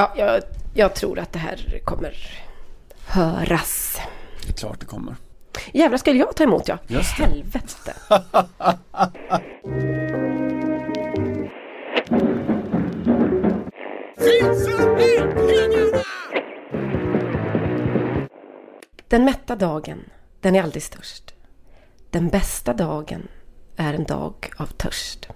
Ja, jag, jag tror att det här kommer höras. Det är klart det kommer. Jävlar, skulle jag ta emot ja? Just det. Helvete. Den mätta dagen, den är aldrig störst. Den bästa dagen är en dag av törst.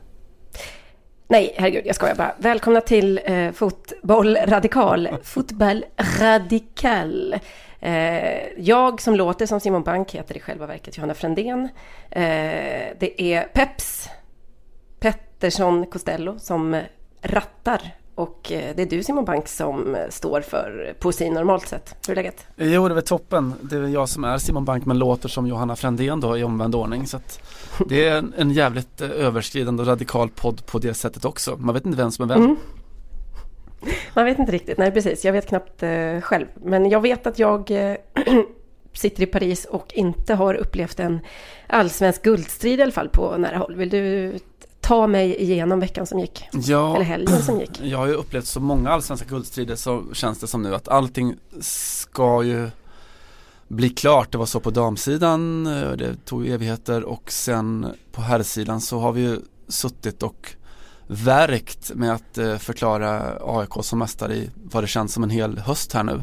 Nej, herregud, jag skojar bara. Välkomna till eh, Fotboll Radikal. Fotboll Radikal. Eh, jag som låter som Simon Bank heter i själva verket Johanna Frändén. Eh, det är Peps Pettersson Costello som rattar och eh, det är du Simon Bank som står för poesi normalt sett. Hur är läget? Jo, det är toppen. Det är jag som är Simon Bank men låter som Johanna Frändén då i omvänd ordning. Så det är en, jävligt eh, överskridande och radikal podd på det sättet också. Man vet inte vem som är vem. Mm. Man vet inte riktigt, nej precis. Jag vet knappt eh, själv. Men jag vet att jag eh, sitter i Paris och inte har upplevt en allsvensk guldstrid i alla fall på nära håll. Vill du ta mig igenom veckan som gick? Ja, Eller helgen som gick? jag har ju upplevt så många allsvenska guldstrider så känns det som nu att allting ska ju bli klart. Det var så på damsidan, eh, det tog evigheter och sen på herrsidan så har vi ju suttit och verkt med att eh, förklara AIK som mästare i vad det känns som en hel höst här nu.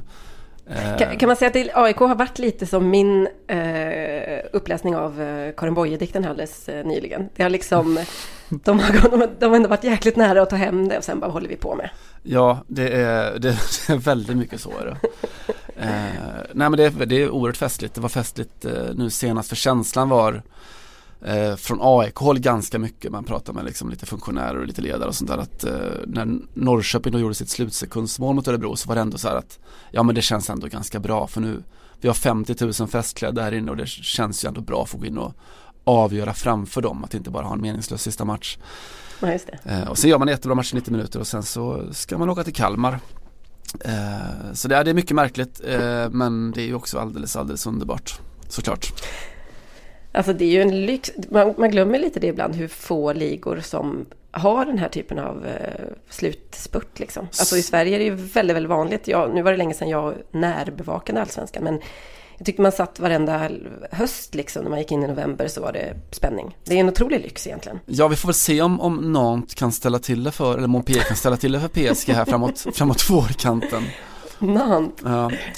Kan, kan man säga att det- AIK har varit lite som min eh, uppläsning av eh, Karin Boye-dikten alldeles eh, nyligen. Det har liksom, de, har, de, de har ändå varit jäkligt nära att ta hem det och sen bara håller vi på med. Ja, det är, det, är väldigt mycket så är det. Eh, nej men det, är- det är oerhört festligt. Det var festligt eh, nu senast för känslan var eh, från AIK-håll ganska mycket. Man pratar med liksom lite funktionärer och lite ledare och sånt där. Att eh, när Norrköping då gjorde sitt slutsekundsmål mot Örebro så var det ändå så här att ja men det känns ändå ganska bra för nu vi har 50 000 festklädda här inne och det känns ju ändå bra att få gå in och avgöra framför dem. Att inte bara ha en meningslös sista match. Ja, just. Eh, och sen gör man en jättebra match i 90 minuter och sen så ska man åka till Kalmar. Eh, så det är, det är mycket märkligt eh, men det är ju också alldeles, alldeles underbart. Såklart. Alltså det är ju en lyx. Man, man glömmer lite det ibland hur få ligor som har den här typen av eh, slutspurt liksom. Alltså i Sverige är det ju väldigt, väldigt vanligt. Jag, nu var det länge sedan jag närbevakade allsvenskan men jag tyckte man satt varenda höst liksom när man gick in i november så var det spänning. Det är en otrolig lyx egentligen. Ja vi får väl se om, om Nantes kan ställa till det för, eller Montpellier kan ställa till det för PSG här framåt, framåt vårkanten. Nant.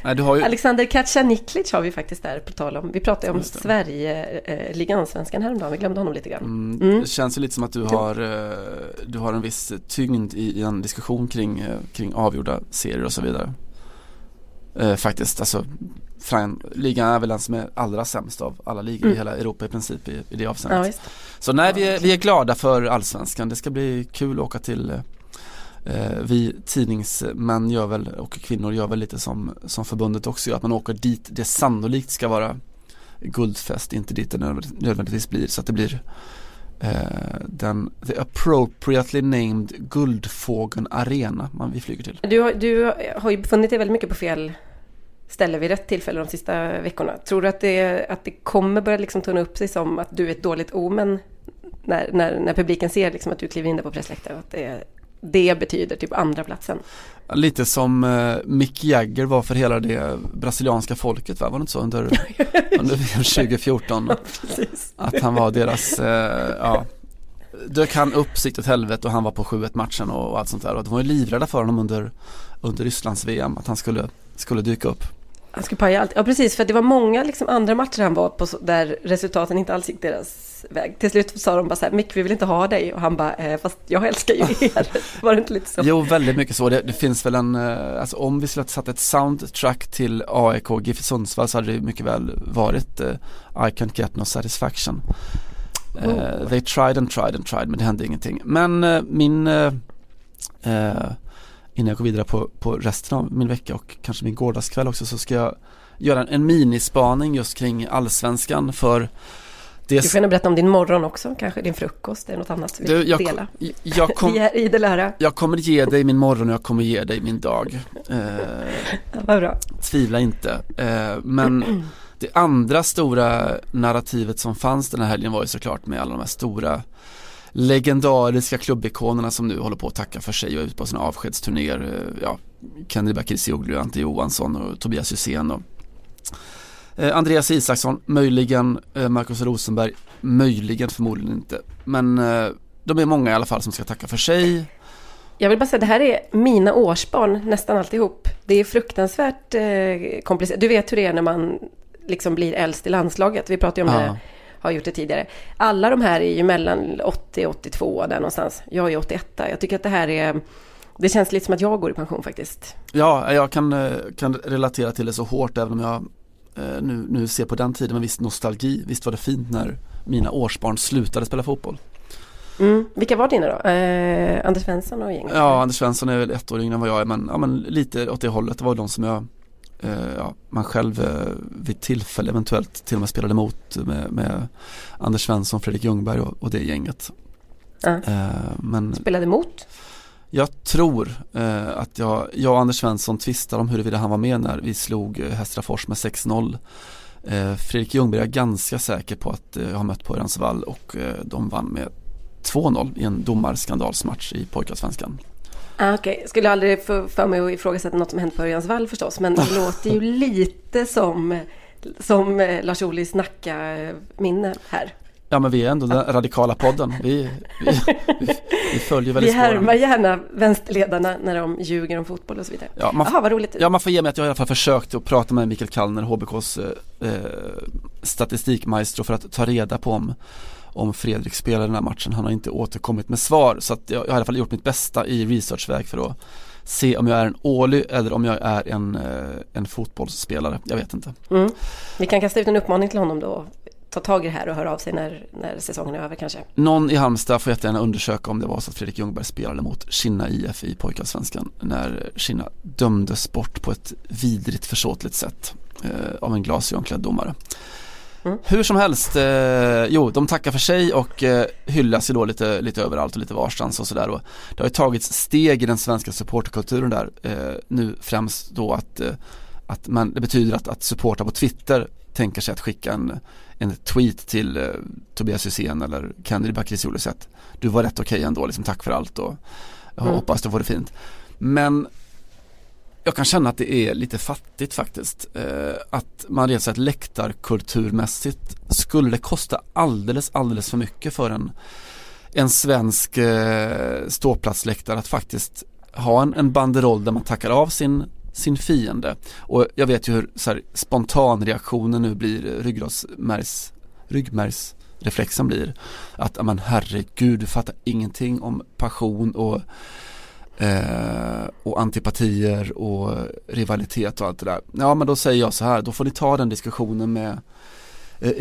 Ja, du har ju, Alexander Kacaniklic har vi faktiskt där på tal om. Vi pratade om. Sverige-ligan, svenskan häromdagen. Vi glömde honom lite grann. mm, Mm. det känns ju lite som att du har, eh, du har en viss tyngd i, i en diskussion kring, eh, kring avgjorda serier och så vidare. Eh, faktiskt, alltså ligan är väl den som är allra sämst av alla ligor Mm. i hela Europa i princip i, i det avseendet. Ja. Så nej, vi är, vi är glada för allsvenskan. Det ska bli kul att åka till eh, Eh, vi tidningsmän gör väl och kvinnor gör väl lite som, som förbundet också gör. Att man åker dit det sannolikt ska vara guldfest, inte dit det nödvändigtvis blir. Så att det blir eh, den the appropriately named Guldfågeln Arena man vi flyger till. Du, har- du har ju befunnit dig väldigt mycket på fel ställe vid rätt tillfälle de sista veckorna. Tror du att det, att det kommer börja liksom tunna upp sig som att du är ett dåligt omen när, när, när publiken ser liksom att du kliver in där på pressläktaren? Att det, det betyder typ andra platsen. Lite som eh, Mick Jagger var för hela det brasilianska folket va? Var det inte så under, under VM 2014? Precis. Att han var deras, eh, ja Dök han upp sikt åt helvete och han var på 7-1 matchen och, och allt sånt där och de var ju livrädda för honom under, under Rysslands VM att han skulle, skulle dyka upp Han skulle paja allt. Ja, precis. För det var många liksom, andra matcher han var på där resultaten inte alls gick deras väg. Till slut sa de bara så här, Mick, vi vill inte ha dig. Och han bara, eh, fast jag älskar ju er. var det inte lite så? Jo väldigt mycket så, det, det finns väl en, eh, alltså om vi skulle ha satt ett soundtrack till AIK GIF Sundsvall så hade det mycket väl varit eh, I can't get no satisfaction Eh, Oh. They tried and tried and tried men det hände ingenting. Men eh, min, innan jag går vidare på, på resten av min vecka och kanske min gårdagskväll också så ska jag göra en, en minispaning just kring allsvenskan för det Du får gärna berätta om din morgon också, kanske din frukost eller något annat du vill jag, dela. jag, kom, Vi är idel öra. jag kommer ge dig min morgon och jag kommer ge dig min dag. Eh, vad bra. Tvivla inte. Eh, men det andra stora narrativet som fanns den här helgen var ju såklart med alla de här stora legendariska klubbikonerna som nu håller på att tacka för sig och är ute på sina avskedsturnéer. Ja, Kennedy Bakircioglu, Ante Johansson och Tobias Hysén och eh, Andreas Isaksson, möjligen eh, Marcus Rosenberg, möjligen förmodligen inte. Men eh, de är många i alla fall som ska tacka för sig. Jag vill bara säga, det här är mina årsbarn, nästan alltihop. Det är fruktansvärt eh, komplicerat. Du vet hur det är när man liksom blir äldst i landslaget. Vi pratade ju om ja. det, har gjort det tidigare. Alla de här är ju mellan 80 och 82 där någonstans. Jag är 81. Jag tycker att det här är det känns lite som att jag går i pension faktiskt. Ja, jag kan, eh, kan relatera till det så hårt även om jag eh, nu, nu ser på den tiden med viss nostalgi. Visst var det fint när mina årsbarn slutade spela fotboll. Mm. Vilka var dina då? Eh, Anders Svensson och gänget? Ja, Anders Svensson är väl ett år yngre än vad jag är men, ja, men lite åt det hållet. Det var de som jag ja, man själv eh, vid tillfälle eventuellt till och med spelade mot med, med Anders Svensson, Fredrik Ljungberg och, och det gänget. Eh, men, spelade mot? Jag tror eh, att jag, jag och Anders Svensson tvistade om huruvida han var med när vi slog eh, Hästrafors med 6-0. Eh, Fredrik Ljungberg är ganska säker på att eh, jag har mött på Örjansvall och eh, de vann med 2-0 i en domarskandalsmatch i pojkarsvenskan. Ah, Okej, okay. skulle aldrig få för mig att ifrågasätta något som hänt på Örjansvall förstås, men det låter ju lite som, som eh, Lars Ohlys Nacka-minne här. Ja men vi är ändå den radikala podden. Vi, vi, vi, vi följer väldigt Vi härmar gärna vänsterledarna när de ljuger om fotboll och så vidare. Ja, man, Aha, vad roligt. Ja man får ge mig att jag i alla fall försökte att prata med Mikael Kallner, HBKs eh, eh, statistikmaestro för att ta reda på om om Fredrik spelade den här matchen. Han har inte återkommit med svar så jag, jag har i alla fall gjort mitt bästa i researchväg för att se om jag är en Åly eller om jag är en, eh, en fotbollsspelare. Jag vet inte. Mm. Vi kan kasta ut en uppmaning till honom då ta tag i det här och höra av sig när, när säsongen är över kanske. Någon i Halmstad får jättegärna undersöka om det var så att Fredrik Ljungberg spelade mot Kinna IF i pojkarsvenskan när Kinna dömdes bort på ett vidrigt försåtligt sätt eh, av en glasögonklädd domare. Mm. Hur som helst, eh, jo de tackar för sig och eh, hyllas ju då lite, lite överallt och lite varstans och sådär. Det har ju tagits steg i den svenska supporterkulturen där eh, nu främst då att, eh, att man, det betyder att, att supporta på Twitter tänker sig att skicka en, en tweet till eh, Tobias Hysén eller Kennedy Bakircioglu att du var rätt okej okay ändå, liksom tack för allt och jag mm. hoppas du får det fint. Men jag kan känna att det är lite fattigt faktiskt. Eh, att man rent sett läktarkulturmässigt skulle kosta alldeles, alldeles för mycket för en, en svensk eh, ståplatsläktare att faktiskt ha en, en banderoll där man tackar av sin, sin fiende. Och jag vet ju hur så här, spontanreaktionen nu blir ryggradsmärgs, ryggmärgsreflexen blir. Att, men herregud, du fattar ingenting om passion och Eh, och antipatier och rivalitet och allt det där. Ja men då säger jag så här, då får ni ta den diskussionen med eh,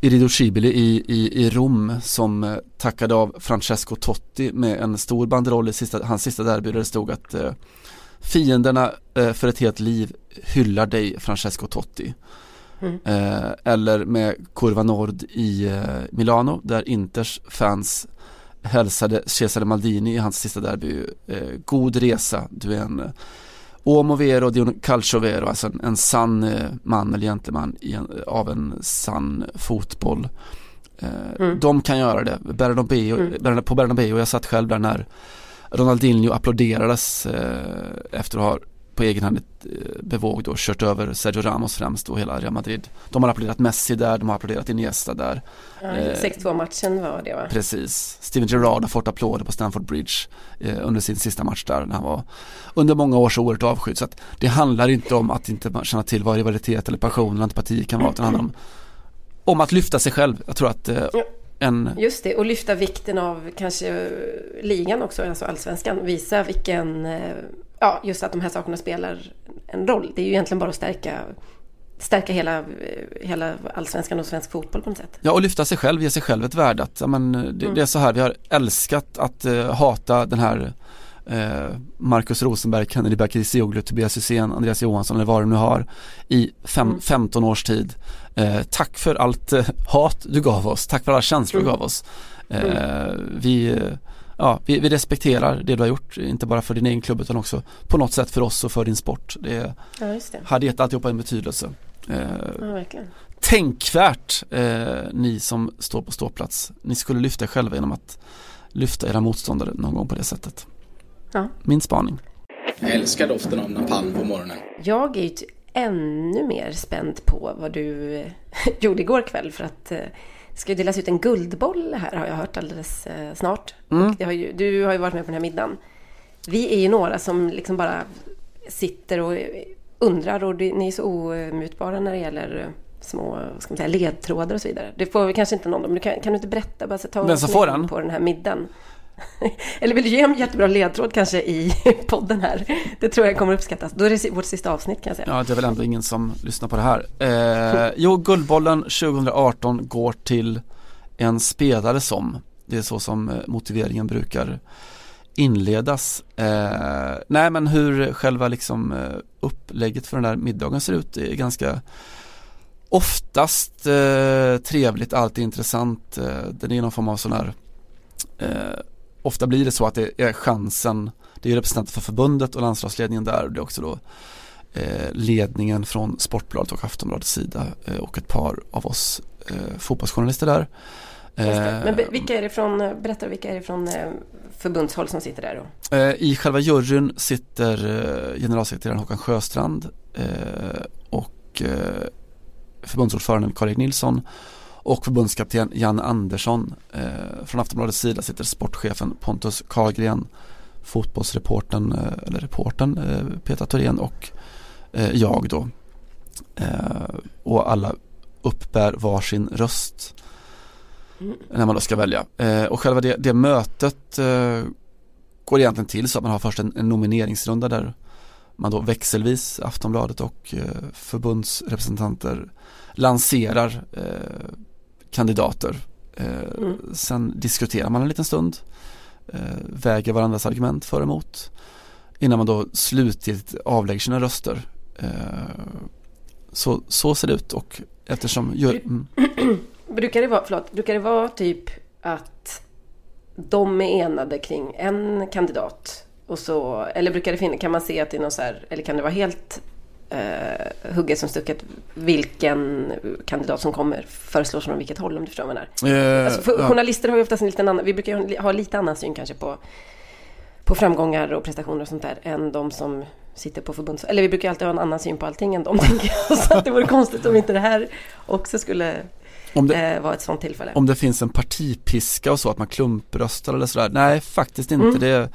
Irido Scibili i, i, i Rom som eh, tackade av Francesco Totti med en stor banderoll i sista, hans sista derby där det stod att eh, fienderna eh, för ett helt liv hyllar dig Francesco Totti. Mm. Eh, eller med Curva Nord i Milano där Inters fans hälsade Cesare Maldini i hans sista derby eh, God resa, du är en eh, Uomo vero di un calcio vero, alltså en, en sann eh, man eller gentleman en, av en sann fotboll. Eh, mm. De kan göra det, Bernabeu, mm. på Bernabeu, jag satt själv där när Ronaldinho applåderades eh, efter att ha på egen hand eh, bevåg då kört över Sergio Ramos främst och hela Real Madrid. De har applåderat Messi där, de har applåderat Iniesta där. Ja, 6-2 eh, var det va? Precis. Steven Gerrard har fått applåder på Stamford Bridge eh, under sin sista match där när han var under många år så oerhört avskydd. Så att det handlar inte om att inte känna till vad rivalitet eller passion eller antipati kan vara utan det handlar om, om att lyfta sig själv. Jag tror att eh, en... Just det, och lyfta vikten av kanske ligan också, alltså allsvenskan. Visa vilken ja, just att de här sakerna spelar en roll. Det är ju egentligen bara att stärka stärka hela, hela allsvenskan och svensk fotboll på något sätt. Ja och lyfta sig själv, ge sig själv ett värde. Att, ja, men, det, mm. det, är så här, vi har älskat att uh, hata den här uh, Marcus Rosenberg, Kennedy Bakircioglu, Tobias Hysén, Andreas Johansson eller vad du nu har i fem, mm. 15 års tid. Uh, tack för allt hat du gav oss, tack för alla känslor mm. du gav oss. Mm. vi ja, vi, vi, respekterar det du har gjort, inte bara för din egen klubb utan också på något sätt för oss och för din sport. Det, ja, det. hade gett alltihopa en betydelse. Ja, verkligen. tänkvärt eh, ni som står på ståplats. Ni skulle lyfta er själva genom att lyfta era motståndare någon gång på det sättet. Ja. Min spaning. Jag älskar doften av napalm på morgonen. Jag är ju ännu mer spänd på vad du eh, gjorde igår kväll för att eh, ska ju delas ut en guldboll här har jag hört alldeles eh, snart. Mm. Har ju, du har ju varit med på den här middagen. Vi är ju några som liksom bara sitter och undrar och ni är så omutbara när det gäller eh, små ska man säga, ledtrådar och så vidare. Det får vi kanske inte någon men du kan, kan du inte berätta? Bara så ta oss med? På den här middagen. Eller vill du ge en jättebra ledtråd kanske i podden här? Det tror jag kommer uppskattas. Då är det vårt sista avsnitt kan jag säga. Ja, det är väl ändå ingen som lyssnar på det här. Eh, jo, Guldbollen 2018 går till en spelare som, det är så som eh, motiveringen brukar inledas. Eh, nej, men hur själva liksom eh, upplägget för den där middagen ser ut är ganska oftast eh, trevligt, alltid intressant. Eh, det är någon form av sån här eh, Ofta blir det så att det är chansen, det är representanter för förbundet och landslagsledningen där och det är också då eh, ledningen från Sportbladet och Aftonbladets sida eh, och ett par av oss eh, fotbollsjournalister där. Eh, Men be- vilka är det från, berätta vilka är det från eh, förbundshåll som sitter där då? Eh, I själva juryn sitter eh, generalsekreteraren Håkan Sjöstrand eh, och eh, förbundsordföranden Karl-Erik Nilsson och förbundskapten Jan Andersson. Eh, från Aftonbladets sida sitter sportchefen Pontus Karlgren, fotbollsreporten, eh, eller reporten eh, Petra Thorén och eh, jag då. Eh, och alla uppbär varsin röst Mm. när man då ska välja. Eh, och själva det, det mötet går egentligen till så att man har först en, en nomineringsrunda där man då växelvis, Aftonbladet och förbundsrepresentanter lanserar eh, kandidater. Eh, Mm. Sen diskuterar man en liten stund, eh, väger varandras argument för och emot innan man då slutgiltigt avlägger sina röster. Eh, så, så ser det ut och eftersom gör, mm, Brukar det vara, förlåt, brukar det vara typ att de är enade kring en kandidat? Och så, eller brukar det finnas, kan man se att det är någon så här, eller kan det vara helt eh, hugget som stucket vilken kandidat som kommer föreslås från vilket håll om du förstår vad jag menar? eh, Alltså för ja. Journalister har ju oftast en liten annan, vi brukar ju ha lite annan syn kanske på, på framgångar och prestationer och sånt där än de som sitter på förbunds... Eller vi brukar alltid ha en annan syn på allting än de tänker jag. Så att det vore konstigt om inte det här också skulle om det, eh, vara ett sånt tillfälle. om det finns en partipiska och så, att man klumpröstar eller sådär. Nej, faktiskt inte. Mm. Det,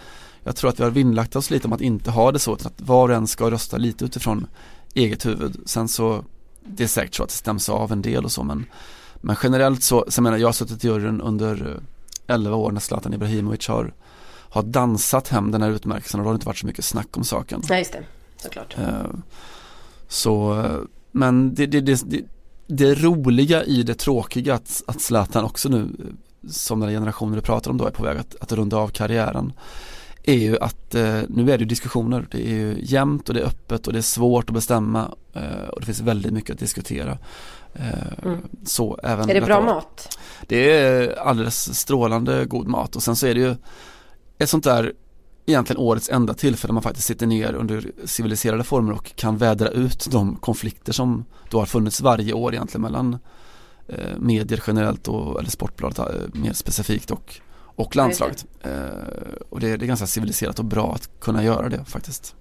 jag tror att vi har vinnlagt oss lite om att inte ha det så, utan att var och en ska rösta lite utifrån eget huvud. Sen så, det är säkert så att det stäms av en del och så, men, men generellt så, så jag menar jag har suttit i juryn under eh, 11 år när Zlatan Ibrahimovic har, har dansat hem den här utmärkelsen och då har det inte varit så mycket snack om saken. Nej, just det. Såklart. Eh, Så, eh, men det, det, det, det, det roliga i det tråkiga att, att Zlatan också nu, eh, som den här generationen du pratar om då, är på väg att, att runda av karriären är ju att eh, nu är det diskussioner, det är ju jämnt och det är öppet och det är svårt att bestämma eh, och det finns väldigt mycket att diskutera. Eh, Mm. Så även Är det bra detta- mat? det är alldeles strålande god mat och sen så är det ju ett sånt där egentligen årets enda tillfälle man faktiskt sitter ner under civiliserade former och kan vädra ut de konflikter som då har funnits varje år egentligen mellan eh, medier generellt och, eller Sportbladet eh, mer specifikt och, och landslaget. Eh, och det, det är ganska civiliserat och bra att kunna göra det faktiskt.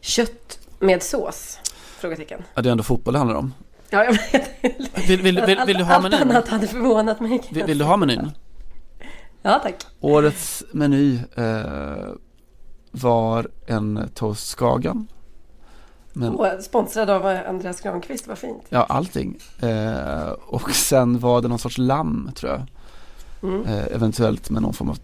Kött med sås? Frågetecken. Ja, det är ändå fotboll det handlar om. Ja, jag vet. Vill, vill, vill, vill, du ha Allt menyn? annat hade förvånat mig. Vill, vill du ha menyn? Ja, tack. Årets meny eh, var en toast skagen. Men, Åh, sponsrad av eh, Andreas Granqvist, vad fint. ja, allting. Eh, och sen var det någon sorts lamm tror jag. Mm. Eh, eventuellt med någon form av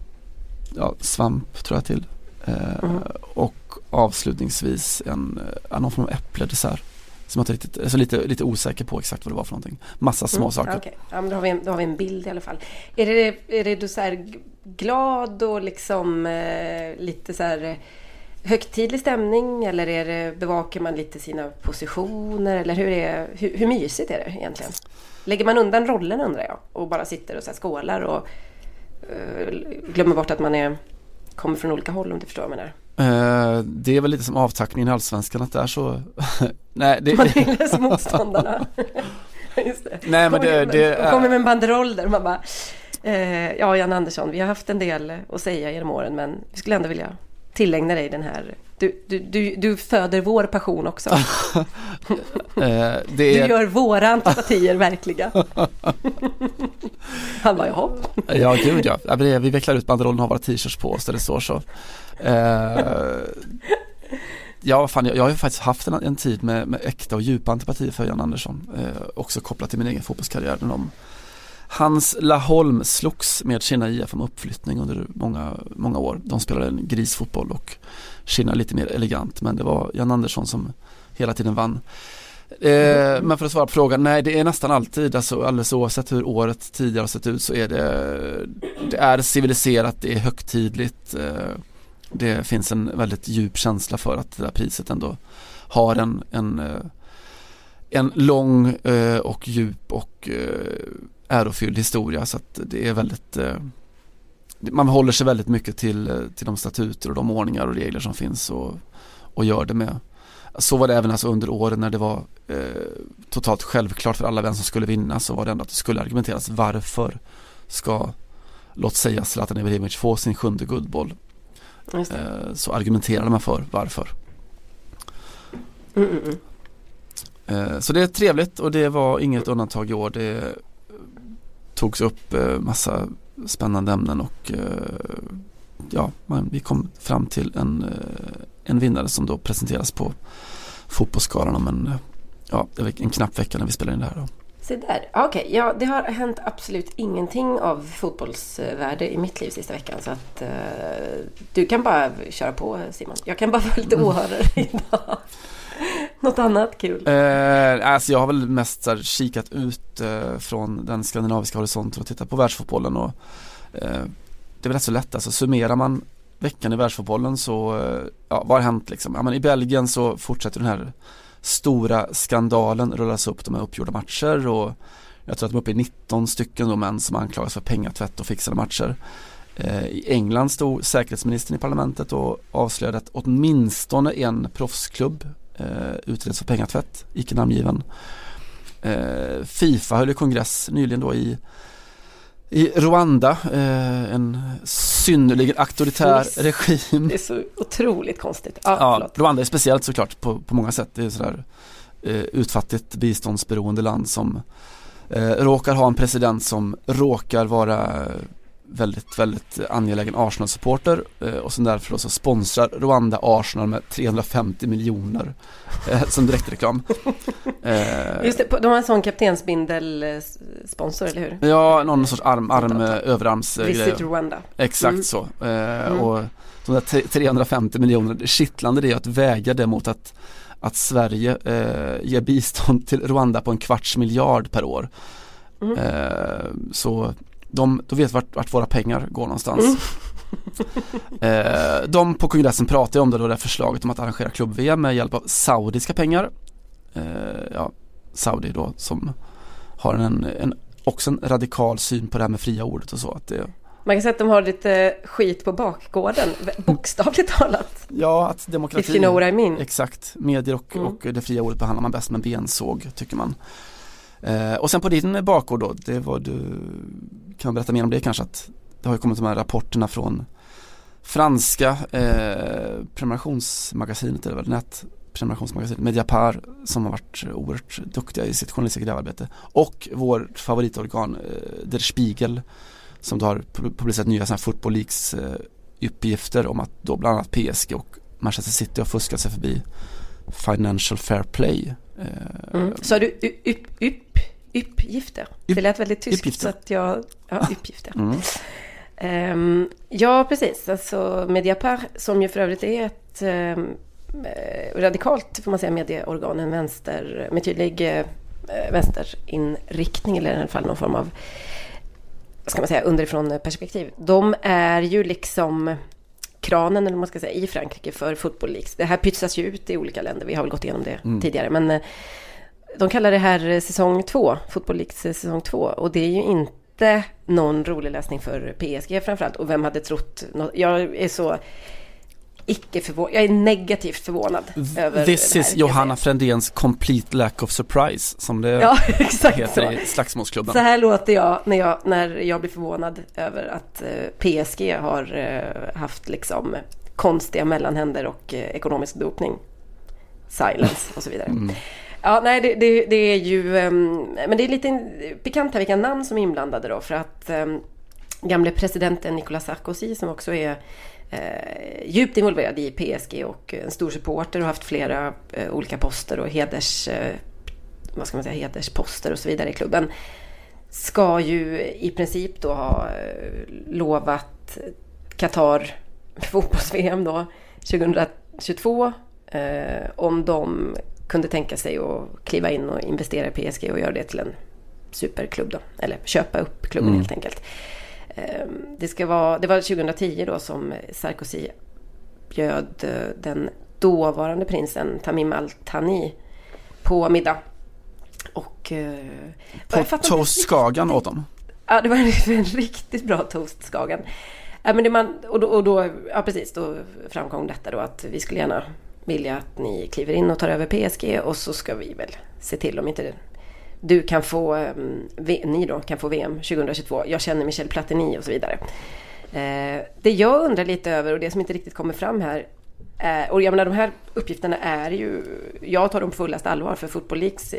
ja, svamp tror jag till. Eh, Mm. Och avslutningsvis en, eh, någon form av äppledessert. Som jag riktigt, alltså lite, lite osäker på exakt vad det var för någonting. Massa små Mm, saker. Okej. ja, men då, har vi en, då har vi en bild i alla fall. Är det, är det du så glad och liksom lite så här högtidlig stämning eller är det, bevakar man lite sina positioner eller hur, är, hur, hur mysigt är det egentligen? Lägger man undan rollen undrar jag och bara sitter och så här skålar och eh, glömmer bort att man är, kommer från olika håll om du förstår vad jag menar? Eh, det är väl lite som avtackningen i Allsvenskan att det är så. Nej, det, Man hyllas motståndarna. Just det. Nej, men det, det är... kommer med en banderoll där man bara eh, Ja, Jan Andersson, vi har haft en del att säga genom åren men vi skulle ändå vilja tillägna dig den här du, du, du, du föder vår passion också. eh, Du gör våra antipatier verkliga. Han bara, jaha. ja, gud ja. Vi vecklar ut banderollen och har våra t-shirts på oss där det står så. Eh, ja, fan, jag, jag har ju faktiskt haft en, en tid med, med äkta och djupa antipatier för Jan Andersson. Eh, också kopplat till min egen fotbollskarriär. Om Hans Laholm slogs med Kina IF om uppflyttning under många, många år. De spelade en grisfotboll och Kina lite mer elegant men det var Jan Andersson som hela tiden vann. Eh, men för att svara på frågan, nej det är nästan alltid, alltså alldeles oavsett hur året tidigare har sett ut så är det, det är civiliserat, det är högtidligt. Eh, det finns en väldigt djup känsla för att det där priset ändå har en, en, eh, en lång eh, och djup och eh, ärofylld historia så att det är väldigt man håller sig väldigt mycket till, till de statuter och de ordningar och regler som finns och, och gör det med. Så var det även alltså under åren när det var eh, totalt självklart för alla vem som skulle vinna så var det ändå att det skulle argumenteras varför ska låt säga Zlatan Ibrahimovic få sin sjunde guldboll. Eh, så argumenterade man för varför. Mm, mm, mm. Eh, så det är trevligt och det var inget undantag i år. Det togs upp eh, massa spännande ämnen och eh, ja, man, vi kom fram till en, eh, en vinnare som då presenteras på Fotbollsskalan om en, ja, en knapp vecka när vi spelar in det här. Då. Se där. Okej, okay. ja, det har hänt absolut ingenting av fotbollsvärde i mitt liv sista veckan. Så att uh, du kan bara köra på Simon. Jag kan bara vara lite mm. åhörare idag. Något annat kul? Eh, alltså jag har väl mest så här, kikat ut eh, från den skandinaviska horisonten och tittat på världsfotbollen och eh, det är väl rätt så lätt, alltså summerar man veckan i världsfotbollen så, eh, ja vad har hänt liksom? Ja men i Belgien så fortsätter den här stora skandalen rullas upp, de här uppgjorda matcher och jag tror att de är uppe i 19 stycken då män som anklagas för pengatvätt och fixade matcher. Eh, I England stod säkerhetsministern i parlamentet och avslöjade att åtminstone en proffsklubb eh, utreds för pengatvätt, icke namngiven. Eh, Fifa höll kongress nyligen då i i Rwanda, eh, en synnerligen auktoritär det regim. Det är så otroligt konstigt. Ah, ja, Rwanda är speciellt såklart på, på många sätt. Det är sådär eh, utfattigt biståndsberoende land som eh, råkar ha en president som råkar vara väldigt, väldigt angelägen Arsenal-supporter eh, och som därför så sponsrar Rwanda Arsenal med 350 miljoner eh, som direktreklam. Eh, Just det, de har en sån kaptensbindel-sponsor, eller hur? Ja, någon sorts arm, arm överarms Visit Rwanda. Exakt mm. så. Mm. Och de där 350 miljoner, kittlande det är att väga det mot att att Sverige ger bistånd till Rwanda på en kvarts miljard per år. Mm. Så de, de vet vart, vart våra pengar går någonstans. Mm. eh, de på kongressen pratade om det då, det förslaget om att arrangera klubb-VM med hjälp av saudiska pengar. Eh, ja, Saudi då som har en, en, också en radikal syn på det här med fria ordet och så. Att det, man kan säga att de har lite skit på bakgården, bokstavligt talat. Ja, att demokrati, If you know what I mean. exakt, medier och, mm. och det fria ordet behandlar man bäst med bensåg tycker man. Eh, och sen på din bakgård då, det var du, kan berätta mer om det kanske att det har ju kommit de här rapporterna från franska eh, prenumerationsmagasinet, eller väl nät prenumerationsmagasinet Mediapar som har varit oerhört duktiga i sitt journalistiska grävarbete och vår favoritorgan eh, Der Spiegel som då har publicerat nya sådana här Football Leaks eh, uppgifter om att då bland annat PSG och Manchester City har fuskat sig förbi Financial Fair Play Eh, mm. Sa du upp, upp, uppgifter? Det lät väldigt tyskt uppgifter. så att jag, ja, uppgifter. Mm. Um, ja, precis. Alltså Mediapart, som ju för övrigt är ett um, radikalt, får man säga, medieorgan, en vänster, med tydlig uh, vänsterinriktning, eller i alla fall någon form av, ska man säga, underifrån perspektiv. De är ju liksom kranen, eller man ska säga, i Frankrike för Football Leagues. Det här pytsas ju ut i olika länder, vi har väl gått igenom det mm. tidigare. Men eh, de kallar det här säsong två, Football Leagues säsong två. Och det är ju inte någon rolig läsning för PSG framförallt. Och vem hade trott? Något? Jag är så icke förvånad. Jag är negativt förvånad över This det här, is Johanna Frändéns complete lack of surprise som det Ja, heter så. i Slagsmålsklubben. Så här låter jag när jag, när jag blir förvånad över att eh, PSG har eh, haft liksom konstiga mellanhänder och eh, ekonomisk dopning. Silence och så vidare. Mm. Ja, nej, det, det, det är ju... Um, men det är lite pikant här vilka namn som är inblandade då. För att um, gamle presidenten Nicolas Sarkozy som också är eh, djupt involverad i PSG och en stor supporter och haft flera eh, olika poster och heders... Eh, vad ska man säga, hedersposter och så vidare i klubben. Ska ju i princip då ha eh, lovat Qatar fotbolls-VM då 2022 eh, om de kunde tänka sig att kliva in och investera i PSG och göra det till en superklubb då. Eller köpa upp klubben Mm. helt enkelt. Eh, det, ska vara, det var 2010 då som Sarkozy bjöd eh, den dåvarande prinsen Tamim Al-Thani på middag. Och... Eh, På Toast Skagan åt dem. Ja, det var en, en riktigt bra toast, Skagen. Ja, men det man, och då, och då, ja precis, då framkom detta då att vi skulle gärna vill jag att ni kliver in och tar över PSG och så ska vi väl se till om inte du kan få, ehm, ni då kan få VM 2022. Jag känner Michel Platini och så vidare. Eh, det jag undrar lite över och det som inte riktigt kommer fram här eh, och jag menar de här uppgifterna är ju, jag tar dem på fullast allvar för Football Leaks,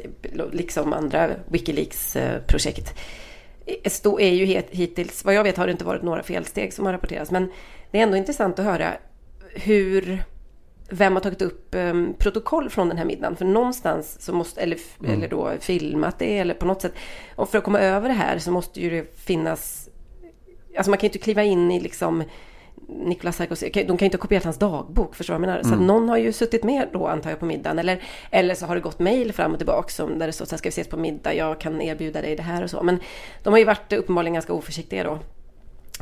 liksom andra Wikileaks-projekt, eh, är ju hittills, vad jag vet har det inte varit några felsteg som har rapporterats. Men det är ändå intressant att höra hur, vem har tagit upp um, protokoll från den här middagen. För någonstans så måste, eller, mm. eller då filmat det eller på något sätt. Och för att komma över det här så måste ju det finnas, alltså man kan ju inte kliva in i liksom Nicolas Sarkozy, de kan ju inte ha kopierat hans dagbok, förstår du vad jag menar? Så Mm. någon har ju suttit med då antar jag på middagen. Eller, eller så har det gått mejl fram och tillbaka som, där det står så här, ska vi ses på middag, jag kan erbjuda dig det här och så. Men de har ju varit uppenbarligen ganska oförsiktiga då.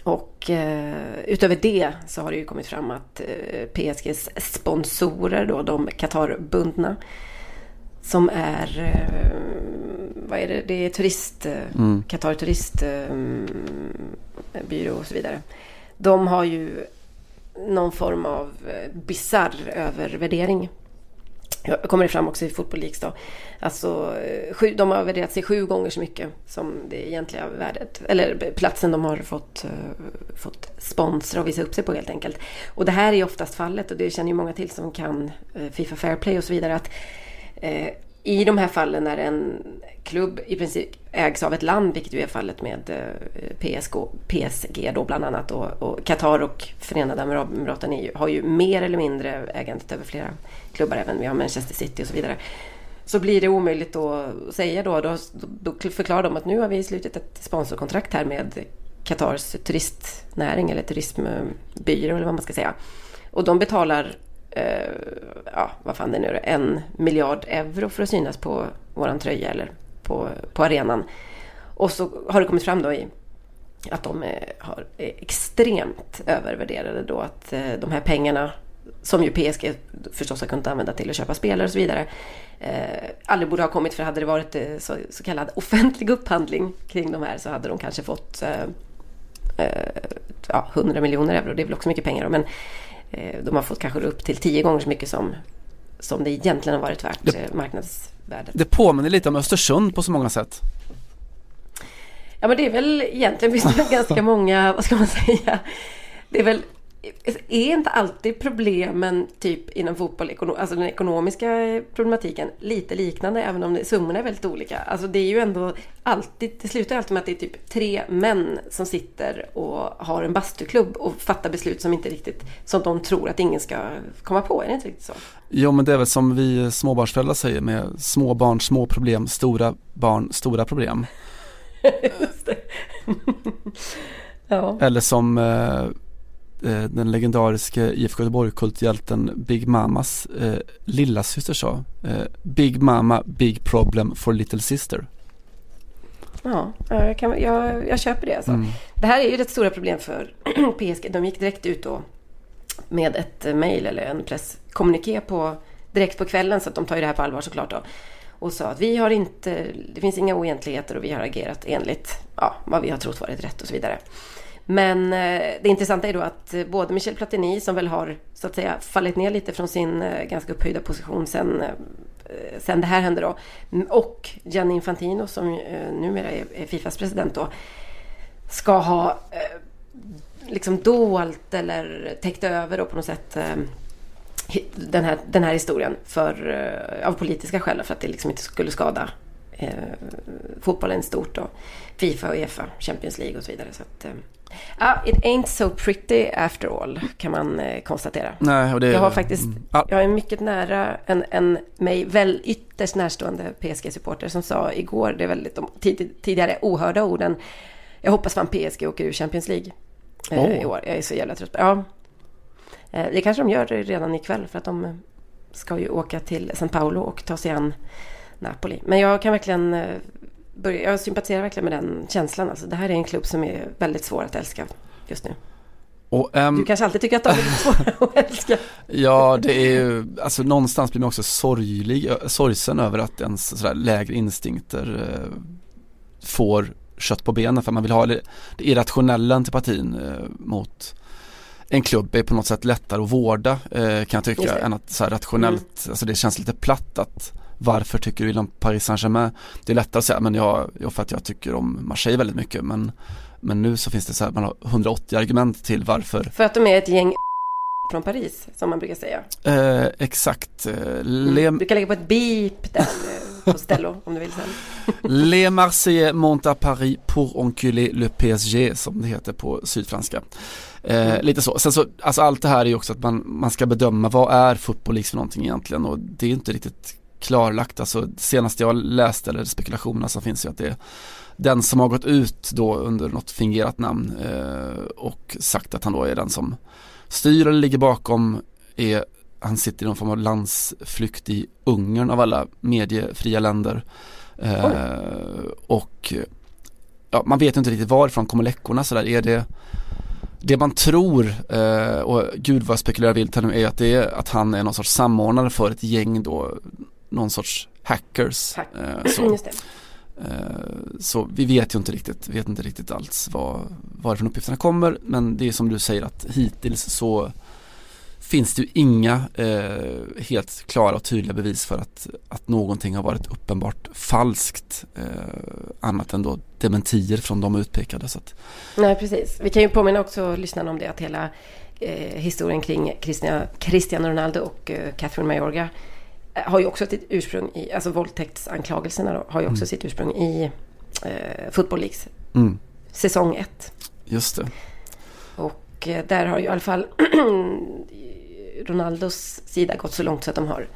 Och eh, utöver det så har det ju kommit fram att eh, PSGs sponsorer då, de Qatar-bundna, som är, eh, vad är det, det är turist, eh, Mm. Qatar turistbyrå eh, och så vidare. De har ju någon form av eh, bizarr övervärdering. Jag kommer det fram också i Fotboll Leaks då. Alltså, eh, sju, de har värderat sig sju gånger så mycket som det egentliga värdet. Eller platsen de har fått, eh, fått sponsra och visa upp sig på helt enkelt. Och det här är oftast fallet och det känner ju många till som kan eh, Fifa Fair Play och så vidare. att eh, i de här fallen när en klubb i princip ägs av ett land, vilket ju är fallet med eh, PSG, PSG då bland annat och, Qatar och Förenade Arabemiraten har ju mer eller mindre ägandet över flera klubbar, även vi har Manchester City och så vidare. Så blir det omöjligt att säga då, då, då förklarar de att nu har vi slutit ett sponsorkontrakt här med Qatars turistnäring eller turismbyrå eller vad man ska säga. Och de betalar eh, ja, vad fan det nu är, en miljard euro för att synas på våran tröja eller på, på arenan. Och så har det kommit fram då i att de är, har, är extremt övervärderade då. Att eh, de här pengarna som ju PSG förstås har kunnat använda till att köpa spelare och så vidare. Eh, aldrig borde ha kommit för hade det varit eh, så, så kallad offentlig upphandling kring de här så hade de kanske fått eh, eh, ja, 100 miljoner euro. Det är väl också mycket pengar då, men eh, de har fått kanske upp till 10 gånger så mycket som, som det egentligen har varit värt Det- eh, marknadsvärdet. Det påminner lite om Östersund på så många sätt. Ja men det är väl egentligen finns det ganska många, vad ska man säga? Det är väl, är inte alltid problemen typ inom fotboll, alltså den ekonomiska problematiken lite liknande även om det, summorna är väldigt olika. Alltså det är ju ändå alltid, det slutar alltid med att det är typ tre män som sitter och har en bastuklubb och fattar beslut som inte riktigt, som de tror att ingen ska komma på. Är det inte riktigt så? Jo men det är väl som vi småbarnsföräldrar säger med små barn, små problem, stora barn, stora problem. Eller som eh, den legendariska IFK Göteborg-kulthjälten Big Mamas eh, lilla syster sa. Eh, Big Mama, big problem for little sister. Ja, ja, jag, kan, jag, jag köper det. Alltså. Mm. Det här är ju ett stora problem för PSG. De gick direkt ut då med ett eh, mejl eller en presskommuniké på, direkt på kvällen så att de tar ju det här på allvar såklart då. Och sa att vi har inte, det finns inga oegentligheter och vi har agerat enligt ja, vad vi har trott varit rätt och så vidare. Men eh, det intressanta är då att eh, både Michel Platini som väl har så att säga fallit ner lite från sin eh, ganska upphöjda position sen, sen det här hände då. Och Gianni Infantino som numera är, Fifas president då. Ska ha liksom dolt eller täckt över då på något sätt den här, den här historien för, av politiska skäl för att det liksom inte skulle skada eh, fotbollen stort och Fifa och Uefa, Champions League och så vidare. Så att, eh, ja, it ain't so pretty after all kan man eh, konstatera. Nej, och det, Jag har faktiskt, Mm. Ja, jag är mycket nära en, en mig väl ytterst närstående PSG-supporter som sa igår, det är väldigt de tid, tidigare ohörda orden, jag hoppas fan PSG åker ur Champions League Åh. i år. Jag är så jävla trött på Ja. Eh, det kanske de gör redan ikväll för att de ska ju åka till San Paolo och ta sig an Napoli. Men jag kan verkligen börja, jag sympatiserar verkligen med den känslan. Alltså, det här är en klubb som är väldigt svår att älska just nu. och, ehm, Du kanske alltid tycker att de är lite svåra att älska. Ja, det är ju, alltså någonstans blir man också sorglig, sorgsen över att ens sådär lägre instinkter eh, får kött på benen för man vill ha det, det irrationella antipatin eh, mot en klubb är på något sätt lättare att vårda eh, kan jag tycka än att så rationellt, alltså det känns lite platt att varför tycker du illa om Paris Saint-Germain? Det är lättare att säga, men jag, för att jag tycker om Marseille väldigt mycket men, men nu så finns det så här, man har 180 argument till varför För att de är ett gäng från Paris, som man brukar säga. Eh, exakt. Eh, Le, Du kan lägga på ett beep där eh, på Stello om du vill sen. Les Marseillais montent à Paris pour enculer le PSG som det heter på sydfranska. Eh, lite så. Sen så, alltså allt det här är ju också att man, man ska bedöma vad är fotboll för någonting egentligen och det är inte riktigt klarlagt. Alltså senast jag läste eller spekulationerna som finns ju att det är den som har gått ut då under något fingerat namn eh, och sagt att han då är den som styr eller ligger bakom är han sitter i någon form av landsflykt i Ungern av alla mediefria länder. Eh, och ja, man vet inte riktigt varifrån kommer läckorna sådär. Är det det man tror, eh, och gud vad jag spekulerar vilt här nu, är att det är att han är någon sorts samordnare för ett gäng då, någon sorts hackers. Hack. Eh, så. Eh, Så vi vet ju inte riktigt, vet inte riktigt alls var, varifrån uppgifterna kommer men det är som du säger att hittills så finns det ju inga eh, helt klara och tydliga bevis för att, att någonting har varit uppenbart falskt eh, annat än då dementier från de utpekade. Så att, Nej, precis. Vi kan ju påminna också lyssnarna om det att hela eh, historien kring Christian- Cristiano Ronaldo och eh, Catherine Mayorga har ju också sitt ursprung i, alltså våldtäktsanklagelserna då, har ju också sitt ursprung i eh, Football Leagues mm, säsong 1. just det. Och eh, där har ju i alla fall Ronaldos sida gått så långt så att de har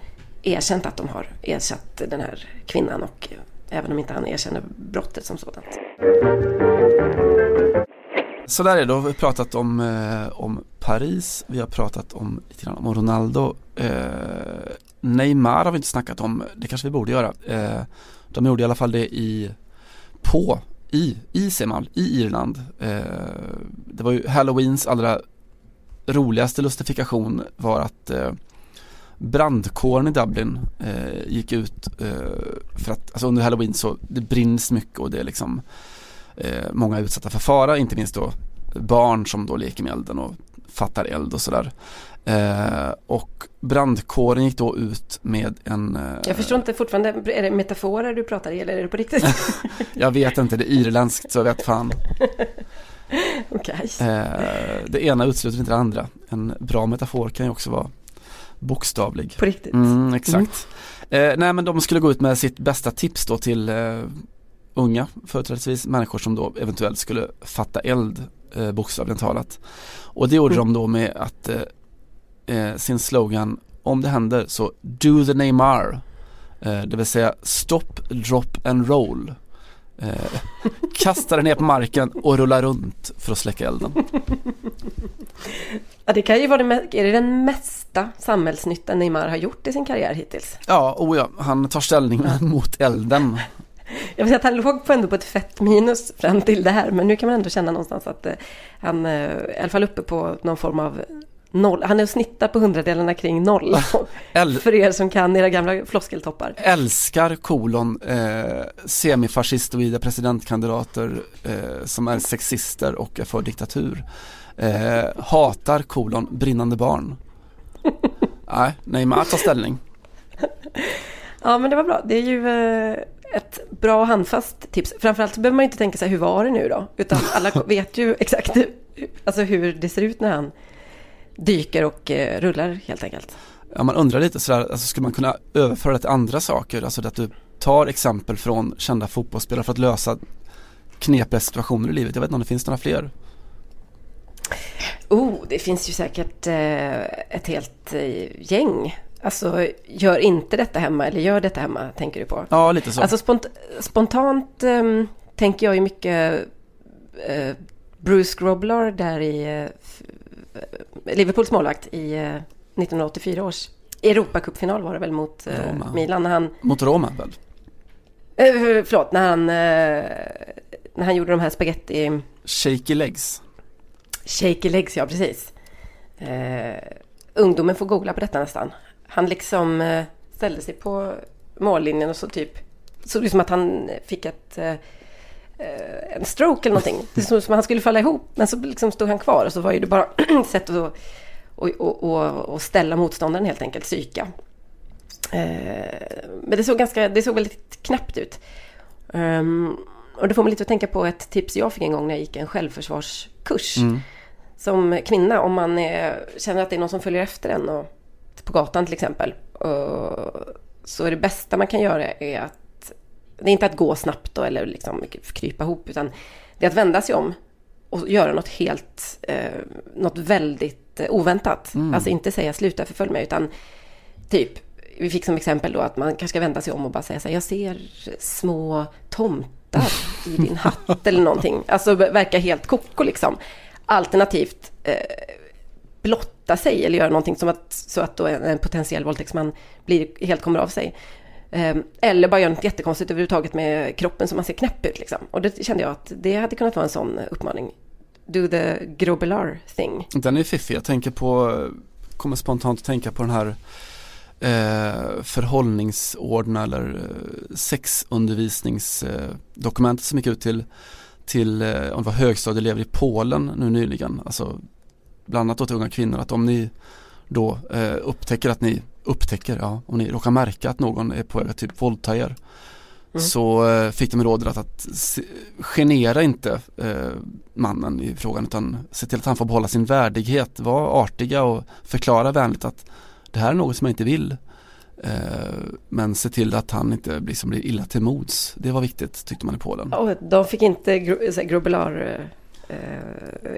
erkänt att de har ersatt den här kvinnan och eh, även om inte han erkänner brottet som sådant. Så där är det, då har vi pratat om, eh, om Paris, vi har pratat om lite grann om Ronaldo. Eh, Neymar har vi inte snackat om, det kanske vi borde göra. Eh, de gjorde i alla fall det i, på, i, i Semal, i Irland. Eh, det var ju Halloweens allra roligaste lustifikation var att eh, brandkåren i Dublin eh, gick ut eh, för att, alltså under Halloween så det brinns mycket och det är liksom eh, många utsatta för fara, inte minst då barn som då leker med elden och fattar eld och sådär. Eh, och brandkåren gick då ut med en eh, Jag förstår inte fortfarande, är det metaforer du pratar i eller är det på riktigt? Jag vet inte, det är irländskt så jag vet fan. Okej. Eh, det ena utesluter inte det andra. En bra metafor kan ju också vara bokstavlig. På riktigt. Mm, exakt. Eh, nej men de skulle gå ut med sitt bästa tips då till eh, unga företrädesvis människor som då eventuellt skulle fatta eld eh, bokstavligen talat. Och det gjorde Mm. de då med att eh, eh, sin slogan om det händer så do the Neymar. Eh, det vill säga stop, drop and roll. Eh, kasta den ner på marken och rulla runt för att släcka elden. Ja, det kan ju vara det, är det den mesta samhällsnyttan Neymar har gjort i sin karriär hittills. Ja, oh ja, han tar ställning mot elden. Jag vill säga att han låg på ändå på ett fett minus fram till det här. Men nu kan man ändå känna någonstans att eh, han eh, är i alla fall uppe på någon form av noll. Han är och snittar på hundradelarna kring noll. För er som kan era gamla floskeltoppar. älskar kolon eh, semifascistoida presidentkandidater eh, som är sexister och är för diktatur. Eh, hatar kolon brinnande barn. Nej, Neymar tar ställning. Ja, men det var bra. Det är ju eh, ett bra och handfast tips. Framförallt så behöver man inte tänka sig hur var det nu då? Utan alla vet ju exakt hur, alltså hur det ser ut när han dyker och eh, rullar helt enkelt. Ja, man undrar lite sådär, alltså skulle man kunna överföra det till andra saker? Alltså att du tar exempel från kända fotbollsspelare för att lösa knepiga situationer i livet. Jag vet inte om det finns några fler. Oh, det finns ju säkert eh, ett helt eh, gäng. Alltså, gör inte detta hemma eller gör detta hemma, tänker du på? Ja, lite så. Alltså spont spontant eh, tänker jag ju mycket eh, Bruce Grobbelaar där i eh, Liverpools målvakt i eh, 1984 års Europacupfinal var det väl mot eh, Roma. Milan när han, Mot Roma väl? eh, förlåt, när han, eh, när han gjorde de här spaghetti Shaky legs. Shaky legs, ja precis. Eh, ungdomen får googla på detta nästan. Han liksom eh, ställde sig på mållinjen och så typ såg ut som att han fick ett, eh, eh, en stroke eller någonting. Det som att han skulle falla ihop. Men så liksom stod han kvar och så var ju det bara sätt att och, och, och, och ställa motståndaren helt enkelt, psyka. Eh, men det såg, ganska, det såg väldigt knäppt ut. Ehm, och det får mig lite att tänka på ett tips jag fick en gång när jag gick en självförsvarskurs. Mm. Som kvinna, om man är, känner att det är någon som följer efter en och, på gatan till exempel. Och, så är det bästa man kan göra är att, det är inte att gå snabbt då, eller liksom krypa ihop, utan det är att vända sig om och göra något helt, eh, något väldigt eh, oväntat. Alltså inte säga sluta förfölj mig, utan typ, vi fick som exempel då att man kanske ska vända sig om och bara säga så här, jag ser små tomtar i din hatt eller någonting. Alltså verka helt koko liksom. Alternativt eh, blotta sig eller göra någonting som att, så att en potentiell våldtäktsman blir, helt kommer av sig. Ehm, eller bara göra något jättekonstigt överhuvudtaget med kroppen som man ser knäpp ut liksom. Och det kände jag att det hade kunnat vara en sån uppmaning. Do the grobelar thing. Den är fiffig. Jag tänker på, kommer spontant att tänka på den här eh, förhållningsordna eller eh, sexundervisningsdokumentet som gick ut till, till eh, om det var högstadieelever i Polen nu nyligen. Alltså bland annat då till unga kvinnor att om ni då eh, upptäcker att ni upptäcker, ja, om ni råkar märka att någon är på väg att typ våldta er så eh, fick de rådet att, att se, genera inte eh, mannen i frågan utan se till att han får behålla sin värdighet, vara artiga och förklara vänligt att det här är något som jag inte vill. Eh, men se till att han inte blir, som blir illa till mods. Det var viktigt tyckte man i Polen. Och de fick inte grobelar eh,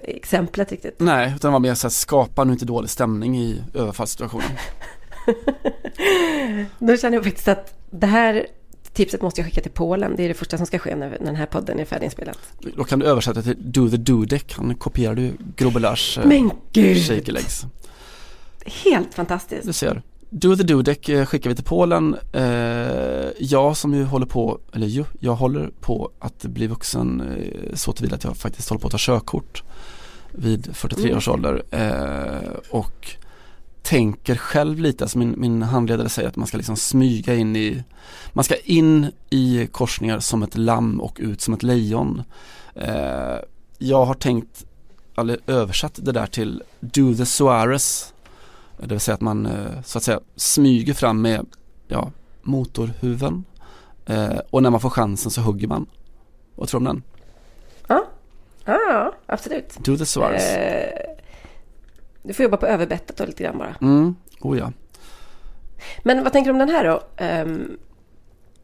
exemplet riktigt. Nej, utan det var mer så här, skapa nu inte dålig stämning i överfallssituationen. Då känner jag faktiskt att det här tipset måste jag skicka till Polen. Det är det första som ska ske när, den här podden är färdiginspelad. Då kan du översätta till Do the Dudek, han kopierade ju Grobelars eh, Men gud! shaky legs. Helt fantastiskt. Du ser. Do the Dudek eh, skickar vi till Polen. Eh, jag som ju håller på, eller ju, jag håller på att bli vuxen så tillvida att jag faktiskt håller på att ta körkort vid 43 års ålder. Och tänker själv lite, alltså min, min handledare säger att man ska liksom smyga in i, man ska in i korsningar som ett lamm och ut som ett lejon. Eh, jag har tänkt, eller översatt det där till Do the Suarez det vill säga att man eh, så att säga smyger fram med ja, motorhuven eh, och när man får chansen så hugger man. Vad tror du om den? Ja, ja, ja absolut. Do the Suarez. Eh, du får jobba på överbettet då lite grann bara. Mm, oh ja. Men vad tänker du om den här då? Ehm,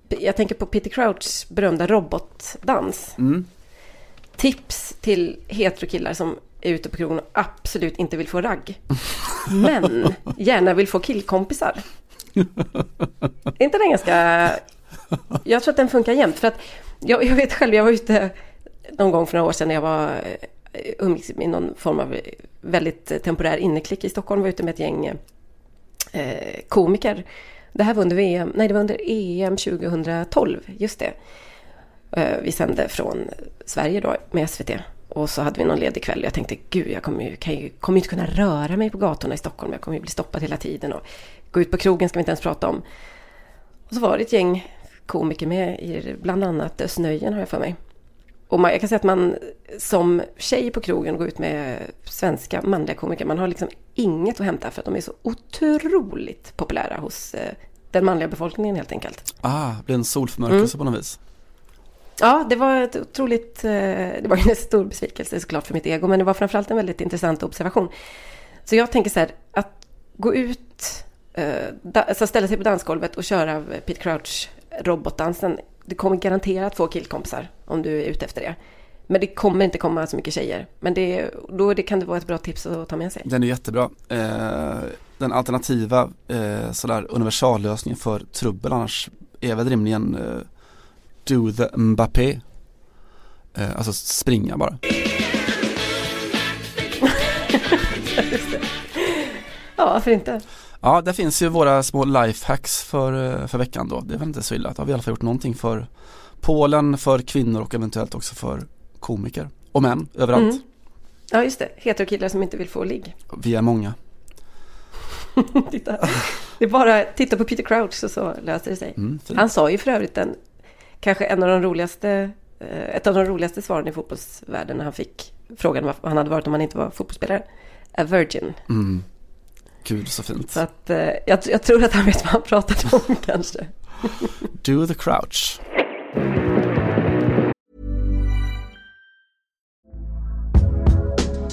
jag tänker på Peter Crouchs berömda robotdans. Mm. Tips till heterokillar som är ute på krogen och absolut inte vill få ragg. Men gärna vill få killkompisar. Är inte den ganska... Jag tror att den funkar jämt. För att jag, jag vet själv, jag var ute någon gång för några år sedan när jag var eh, umgicks i någon form av väldigt temporär inneklick i Stockholm. Var ute med ett gäng eh, komiker. Det här var under VM, nej det var under EM 2012, just det. Eh, vi sände från Sverige då med SVT. Och så hade vi någon ledig kväll och jag tänkte gud jag kommer ju, kan ju, kommer inte kunna röra mig på gatorna i Stockholm. Jag kommer ju bli stoppad hela tiden och gå ut på krogen ska vi inte ens prata om. Och så var det ett gäng komiker med i bland annat Östnöjen har jag för mig. Och man, jag kan säga att man som tjej på krogen går ut med svenska manliga komiker. Man har liksom inget att hämta för att de är så otroligt populära hos eh, den manliga befolkningen helt enkelt. Ah, det blir en solförmörkelse mm. på något vis. Ja, det var ett otroligt... Eh, det var en stor besvikelse såklart för mitt ego, men det var framförallt en väldigt intressant observation. Så jag tänker så här, att gå ut, eh, alltså ställa sig på dansgolvet och köra Pete Crouch robotdansen. Det kommer garanterat få killkompisar om du är ute efter det. Men det kommer inte komma så mycket tjejer. Men det, då det kan det vara ett bra tips att ta med sig. Den är jättebra. Eh, den alternativa eh, sådär universallösningen för trubbel annars är väl rimligen eh, do the Mbappé. Eh, alltså springa bara. ja, varför inte? Ja, det finns ju våra små lifehacks för, eh, för veckan då. Det är väl inte så illa. Då har vi i alla fall gjort någonting för Polen, för kvinnor och eventuellt också för komiker. Och män, överallt. Mm. Ja, just det. Heterokillar som inte vill få ligg. Vi är många. titta. Det är bara titta på Peter Crouch och så löser det sig. Mm, Han sa ju för övrigt en, kanske en av de roligaste, eh, ett av de roligaste svaren i fotbollsvärlden när han fick frågan vad han hade varit om han inte var fotbollsspelare. A virgin. Mm. Gud så fint. Så att eh, jag, jag tror att han vet vad han pratar om kanske. Do the crouch.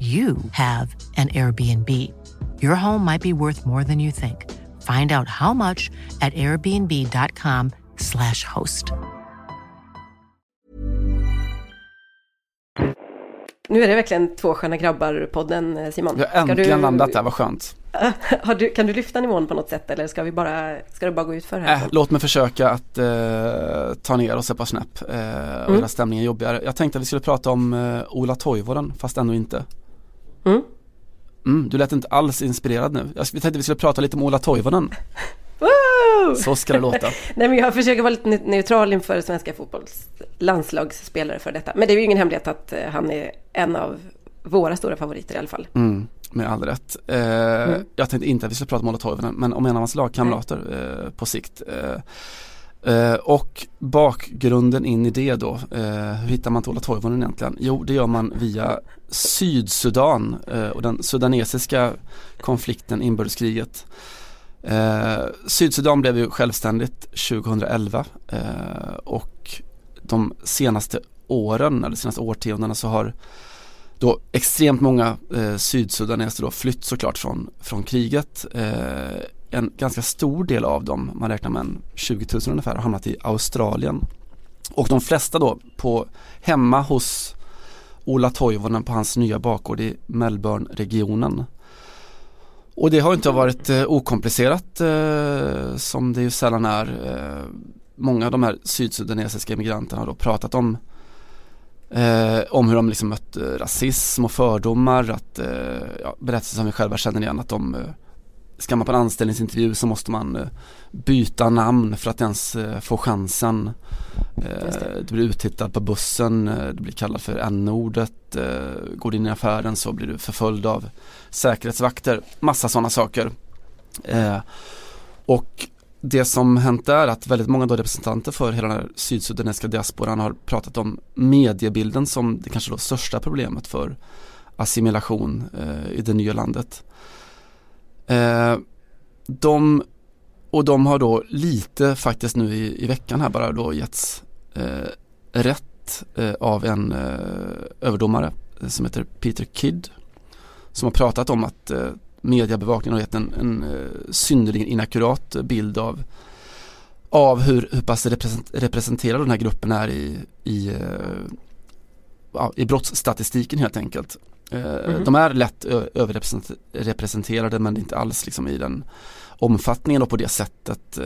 you have an Airbnb. Your home might be worth more than you think. Find out how much at airbnb.com slash host. Nu är det verkligen två sköna grabbar-podden, eh, Simon. Vi har äntligen du... landat där, vad skönt. Du, kan du lyfta nivån på något sätt eller ska, vi bara, ska du bara gå ut för här? Äh, låt mig försöka att eh, ta ner oss ett par snäpp eh, och mm. göra stämningen jobbigare. Jag tänkte att vi skulle prata om eh, Ola Toivonen, fast ändå inte. Mm. Mm, du lät inte alls inspirerad nu. Jag tänkte vi skulle prata lite om Ola Toivonen. Så ska det låta. Nej men jag försöker vara lite neutral inför svenska fotbollslandslagsspelare för detta. Men det är ju ingen hemlighet att eh, han är en av våra stora favoriter i alla fall. Mm, med all rätt. Eh, mm. Jag tänkte inte att vi skulle prata om Ola Toivonen men om en av hans lagkamrater eh, på sikt. Eh, Eh, och bakgrunden in i det då, eh, hur hittar man Tola Toivonen egentligen? Jo, det gör man via Sydsudan eh, och den sudanesiska konflikten, inbördeskriget. Eh, Sydsudan blev ju självständigt 2011 eh, och de senaste åren, eller senaste årtiondena så har då extremt många eh, sydsudaneser då flytt såklart från, från kriget. Eh, en ganska stor del av dem, man räknar med en 20 000 ungefär, har hamnat i Australien. Och de flesta då på hemma hos Ola Toivonen på hans nya bakgård i Melbourne-regionen. Och det har inte varit eh, okomplicerat eh, som det ju sällan är. Eh, många av de här sydsudanesiska immigranterna har då pratat om eh, om hur de liksom mött eh, rasism och fördomar, att eh, ja, berättelser som vi själva känner igen att de eh, ska man på en anställningsintervju så måste man eh, byta namn för att ens eh, få chansen. Eh, du blir uttittad på bussen, du blir kallad för n-ordet. Går du in i affären så blir du förföljd av säkerhetsvakter. Massa sådana saker. Och det som hänt är att väldigt många då representanter för hela den här sydsudanesiska diasporan har pratat om mediebilden som det kanske då största problemet för assimilation i det nya landet. Eh, de, och de har då lite faktiskt nu i, i veckan här bara då getts eh, rätt eh, av en eh, överdomare eh, som heter Peter Kidd. Som har pratat om att eh, mediebevakningen har gett en, en eh, synnerligen inakurat bild av av hur, hur pass represent, representerad den här gruppen är i, i eh, i brottsstatistiken helt enkelt. Mm. De är lätt överrepresenterade men inte alls liksom i den omfattningen och på det sättet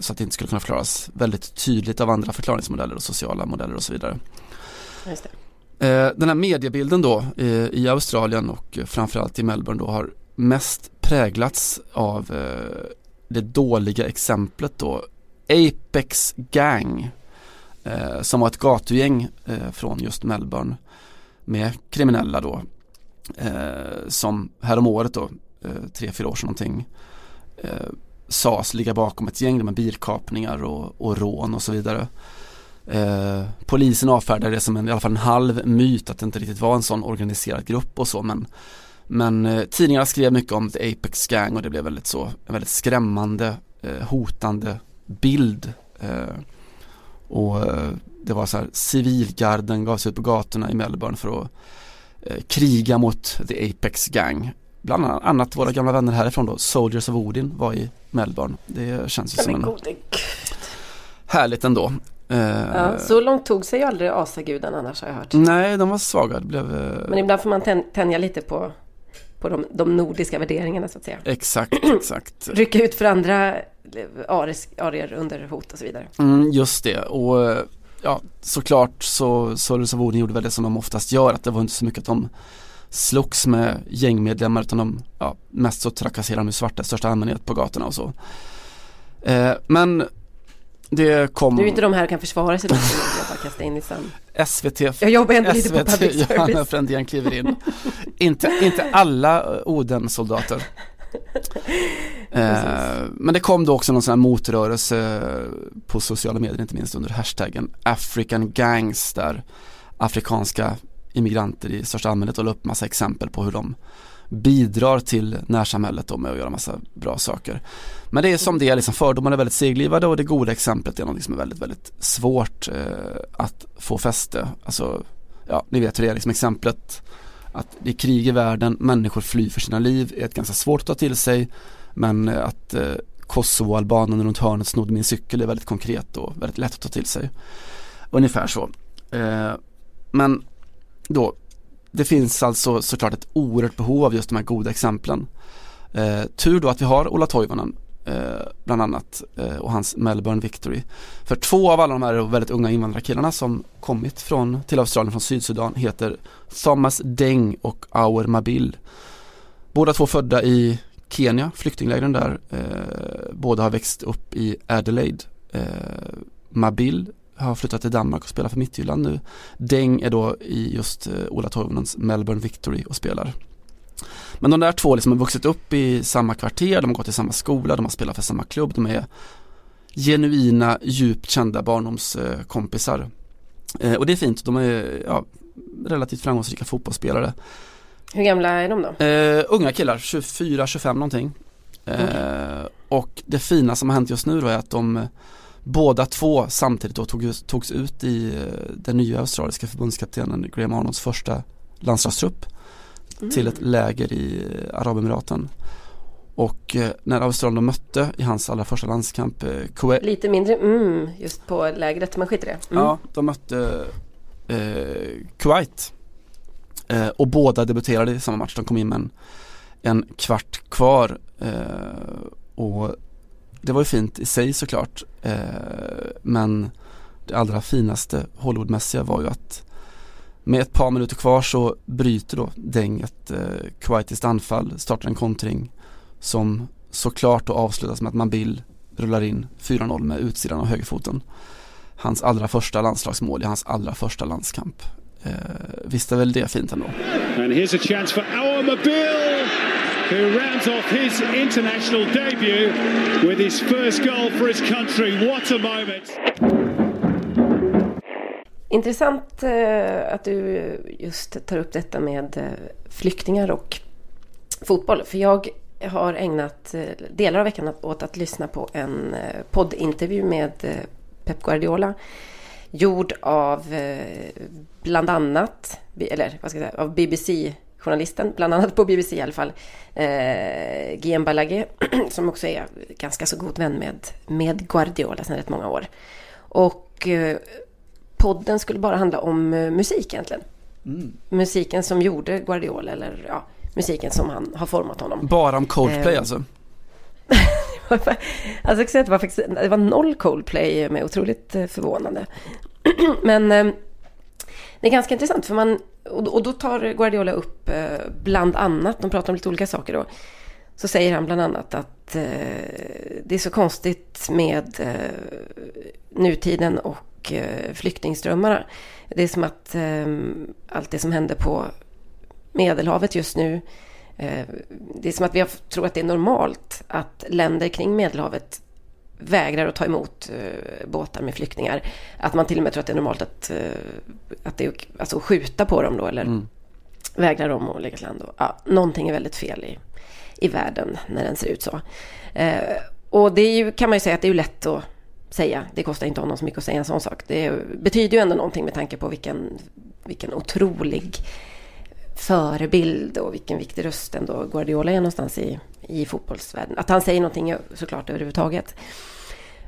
så att det inte skulle kunna förklaras väldigt tydligt av andra förklaringsmodeller och sociala modeller och så vidare. Den här mediebilden då i Australien och framförallt i Melbourne då har mest präglats av det dåliga exemplet då Apex Gang eh, som var ett gatugäng eh, från just Melbourne med kriminella då eh, som häromåret då, eh, tre, fyra år sedan någonting eh, sas ligga bakom ett gäng med bilkapningar och, och rån och så vidare. Eh, polisen avfärdade det som en, i alla fall en halv myt att det inte riktigt var en sån organiserad grupp och så men men eh, tidningarna skrev mycket om The Apex Gang och det blev väldigt så, en väldigt skrämmande, eh, hotande bild. Eh, och eh, det var så här, civilgarden gav sig ut på gatorna i Melbourne för att eh, kriga mot The Apex Gang. Bland annat våra gamla vänner härifrån då, Soldiers of Odin var i Melbourne. Det känns ju som en... Gode Härligt ändå. Eh, ja, så långt tog sig ju aldrig asagudarna annars har jag hört. Nej, de var svaga. Det blev, Men ibland får man tänja lite på på de, de nordiska värderingarna så att säga. Exakt, exakt. Rycka ut för andra arier under hot och så vidare. Mm, just det och ja, såklart så of Odin gjorde väl det som de oftast gör att det var inte så mycket att de slogs med gängmedlemmar utan de ja, mest så trakasserade de svarta i största allmänhet på gatorna och så. Eh, men det kom... Du är inte de här kan försvara sig jag bara in i sam. SVT. Jag jobbar ändå lite på public service. Johanna Frändén kliver in. inte, inte alla Oden-soldater. eh, men det kom då också någon sån här motrörelse på sociala medier, inte minst under hashtaggen African Gangs där afrikanska immigranter i största allmänhet och la upp massa exempel på hur de bidrar till närsamhället då med att göra massa bra saker. Men det är som det är, liksom fördomarna är väldigt seglivade och det goda exemplet är något som är väldigt, väldigt svårt eh, att få fäste. Alltså, ja, ni vet hur det är, liksom exemplet att det är krig i världen, människor flyr för sina liv är ett ganska svårt att ta till sig. Men eh, att eh, Kosovoalbanen runt hörnet snodde min cykel är väldigt konkret och väldigt lätt att ta till sig. Ungefär så. Eh, men då, det finns alltså såklart ett oerhört behov av just de här goda exemplen. Eh, tur då att vi har Ola Toivonen eh, bland annat eh, och hans Melbourne Victory. För två av alla de här väldigt unga invandrarkillarna som kommit från, till Australien från Sydsudan heter Thomas Deng och Auer Mabil. Båda två födda i Kenya, flyktinglägren där. Eh, båda har växt upp i Adelaide. Eh, Mabil har flyttat till Danmark och spelar för Midtjylland nu. Deng är då i just eh, Ola Toivonens Melbourne Victory och spelar. Men de där två liksom har vuxit upp i samma kvarter, de har gått i samma skola, de har spelat för samma klubb, de är genuina, djupt kända barndomskompisar. Eh, och det är fint, de är ja, relativt framgångsrika fotbollsspelare. Hur gamla är de då? Eh, unga killar, 24-25 någonting. Eh, okay. Och det fina som har hänt just nu då är att de båda två samtidigt då tog, togs ut i eh, den nya australiska förbundskaptenen Graham Arnolds första landslagstrupp mm. till ett läger i eh, Arabemiraten. Och eh, när Australien mötte i hans allra första landskamp Kuwait Lite mindre mm, just på lägret, men skit i det. Mm. Ja, de mötte eh, Kuwait. Eh, och båda debuterade i samma match. De kom in med en, en kvart kvar. Eh, och det var ju fint i sig såklart. Eh, men det allra finaste Hollywoodmässiga var ju att med ett par minuter kvar så bryter då Deng ett eh, kuwaitiskt anfall, startar en kontring som såklart då avslutas med att Mabil rullar in 4-0 med utsidan av högerfoten. Hans allra första landslagsmål i hans allra första landskamp. Eh, visst är väl det fint ändå? And here's a chance for our Mabil who rounds off his international debut with his first goal for his country. What a moment! Intressant eh, att du just tar upp detta med eh, flyktingar och fotboll. För jag har ägnat eh, delar av veckan åt att lyssna på en poddintervju med Pep Guardiola. Gjord av bland annat, eller vad ska jag säga, av BBC journalisten, bland annat på BBC i alla fall, eh, Guillaume Balaguer, som också är ganska så god vän med, med Guardiola sedan rätt många år. Och podden skulle bara handla om eh, musik egentligen. Musiken som gjorde Guardiola eller ja, musiken som han har format honom. Bara om Coldplay Eh, alltså? alltså det var, faktiskt, det var noll Coldplay med otroligt eh, förvånande. Men eh, det är ganska intressant för man, och, då tar Guardiola upp eh, bland annat, de pratar om lite olika saker då. Så säger han bland annat att det är så konstigt med nutiden och eh, flyktingströmmarna. Det är som att eh, allt det som händer på Medelhavet just nu eh, det är som att vi tror att det är normalt att länder kring Medelhavet vägrar att ta emot eh, båtar med flyktingar. Att man till och med tror att det är normalt att, att det alltså skjuta på dem då eller vägrar dem att lägga till land. Ja, någonting är väldigt fel i, i världen när den ser ut så. Och det ju, kan man ju säga att det är lätt att säga. Det kostar inte honom så mycket att säga en sån sak. Det betyder ju ändå någonting med tanke på vilken, vilken otrolig förebild och vilken viktig röst ändå Guardiola är någonstans i, i fotbollsvärlden. Att han säger någonting såklart överhuvudtaget.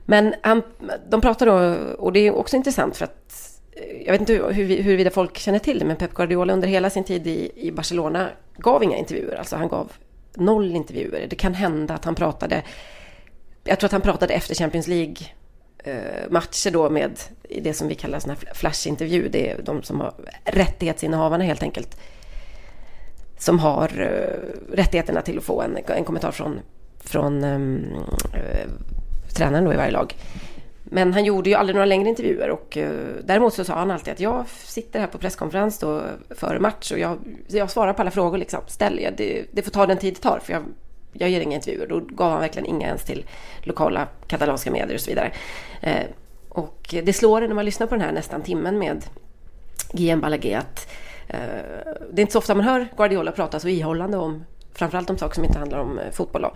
Men han, de pratar då, och det är också intressant för att eh, jag vet inte hur, huruvida folk känner till det, men Pep Guardiola under hela sin tid i, i Barcelona gav inga intervjuer. Alltså han gav noll intervjuer. Det kan hända att han pratade, jag tror att han pratade efter Champions League Eh, matcher då med det som vi kallar såna här flashintervju. Det är de som har rättighetsinnehavarna helt enkelt. Som har eh, rättigheterna till att få en, en kommentar från, från um, uh, tränaren då i varje lag. Men han gjorde ju aldrig några längre intervjuer och uh, däremot så sa han alltid att jag sitter här på presskonferens då före match och jag, jag svarar på alla frågor liksom. Ställ jag, det, det får ta den tid det tar för jag, jag ger inga intervjuer. Då gav han verkligen inga ens till lokala katalanska medier och så vidare. Eh, och det slår en när man lyssnar på den här nästan timmen med Guillaume Balaguer att eh, det är inte så ofta man hör Guardiola prata så ihållande om framförallt om saker som inte handlar om eh, fotboll. Då.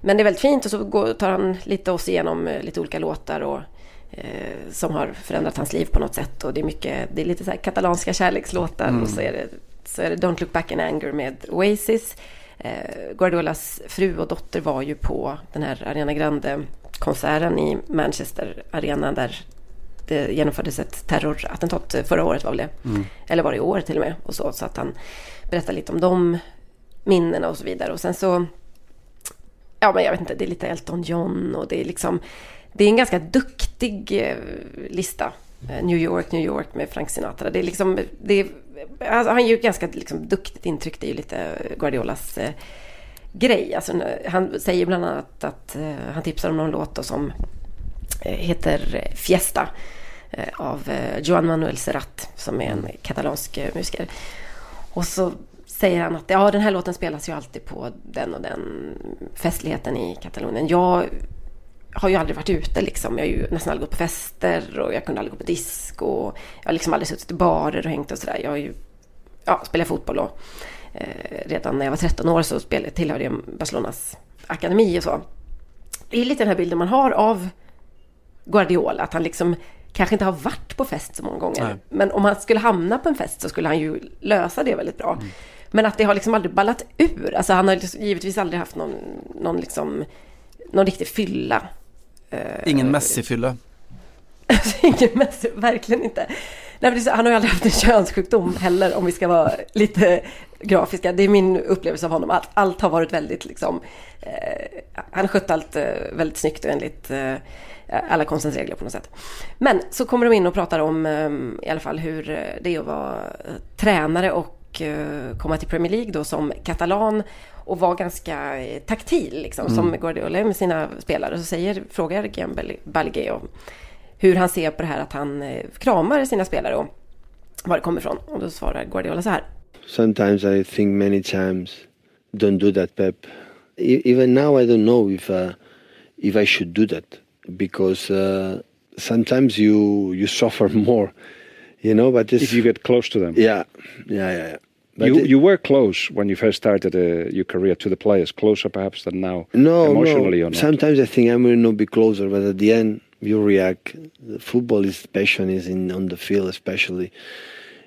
Men det är väldigt fint och så går, tar han lite oss igenom eh, lite olika låtar och, eh, som har förändrat hans liv på något sätt. Och det är mycket, det är lite så här katalanska kärlekslåtar och så är, det, så är det Don't look back in anger med Oasis. Eh, Guardiolas fru och dotter var ju på den här Ariana Grande-konserten i Manchester Arena där det genomfördes ett terrorattentat förra året var väl det. Eller var det i år till och med. Och så, så att han berättar lite om de minnena och så vidare. Och sen så, ja men jag vet inte, det är lite Elton John och det är liksom, det är en ganska duktig eh, lista. Eh, New York, New York med Frank Sinatra. Det är liksom, det är, alltså, han gör ju ett ganska liksom, duktigt intryck. Det är ju lite Guardiolas eh, grej. Alltså, han säger bland annat att eh, han tipsar om någon låt då som eh, heter Fiesta eh, av eh, Joan Manuel Serrat som är en katalansk eh, musiker. Och så säger han att ja, den här låten spelas ju alltid på den och den festligheten i Katalonien. Jag har ju aldrig varit ute liksom. Jag har ju nästan aldrig gått på fester och jag kunde aldrig gå på disco. Och jag har liksom aldrig suttit i barer och hängt och sådär. Jag har ju ja, spelat fotboll och eh, redan när jag var 13 år så spelade, tillhörde jag Barcelonas akademi och så. Det är lite den här bilden man har av Guardiola, att han liksom kanske inte har varit på fest så många gånger. Nej. Men om han skulle hamna på en fest så skulle han ju lösa det väldigt bra. Men att det har liksom aldrig ballat ur. Alltså han har liksom givetvis aldrig haft någon, någon, liksom, någon riktig fylla. Ingen Messi-fylla. Ingen Messi, verkligen inte. Nej, han har ju aldrig haft en könssjukdom heller om vi ska vara lite grafiska. Det är min upplevelse av honom. Allt, allt har varit väldigt liksom... Eh, han har skött allt eh, väldigt snyggt och enligt eh, alla konstens regler på något sätt. Men så kommer de in och pratar om eh, i alla fall hur eh, det är att vara eh, tränare och eh, komma till Premier League då som katalan och vara ganska eh, taktil liksom som Guardiola är med sina spelare. Så säger, frågar Balaguer om hur han ser på det här att han eh, kramar sina spelare och var det kommer ifrån. Och då svarar Guardiola så här. Sometimes I think many times, don't do that, Pep. E- even now, I don't know if uh, if I should do that because uh, sometimes you you suffer more, you know. But if you get close to them. yeah, yeah, yeah. yeah. But You you were close when you first started uh, your career to the players, closer perhaps than now, no, emotionally no. or not. Sometimes I think I will not be closer, but at the end, you react. The football is passion is in on the field, especially.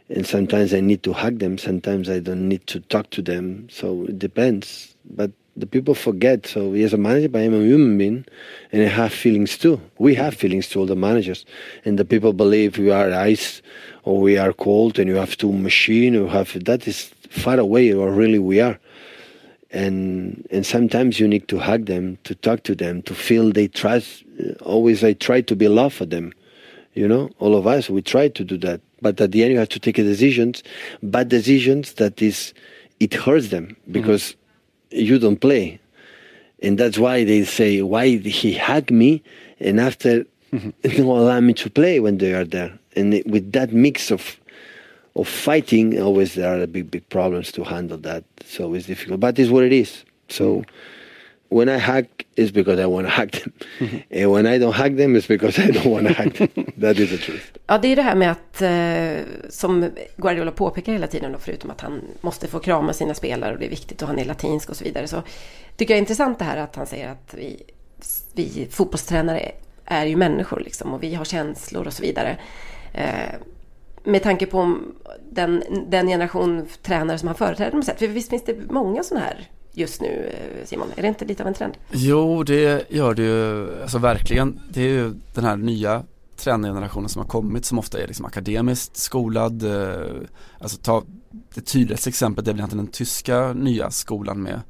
And sometimes I need to hug them. Sometimes I don't need to talk to them. So it depends. But The people forget. So as a manager, but I'm a human being, and I have feelings too. We have feelings to all the managers, and the people believe we are ice or we are cold, and you have to machine. You have that is far away, or really we are. And and sometimes you need to hug them, to talk to them, to feel they trust. Always, I try to be love for them. You know, all of us we try to do that, but at the end you have to take a decisions, bad decisions that is it hurts them mm-hmm. because you don't play. And that's why they say, why he hug me and after mm-hmm. don't allow me to play when they are there. And it- with that mix of of fighting, always there are big, big problems to handle that. So it's difficult, but it's what it is. So mm. When I hug, it's because I want to hug them. And when I don't hug them, it's because I don't want to hug them. That is the truth. Ja, det är det här med att, eh, som Guardiola påpekar hela tiden, då, förutom att han måste få krama sina spelare och det är viktigt och han är latinsk och så vidare, så tycker jag är intressant det här att han säger att vi, vi fotbollstränare är ju människor liksom och vi har känslor och så vidare. Eh, med tanke på den, den generation tränare som han företräder, för visst finns det många sådana här just nu, eh, Simon? Är det inte lite av en trend? Jo, det gör det ju, alltså verkligen. Det är ju den här nya tränargenerationen som har kommit som ofta är liksom akademiskt skolad. Eh, alltså ta det tydligaste exemplet det är väl egentligen den tyska nya skolan med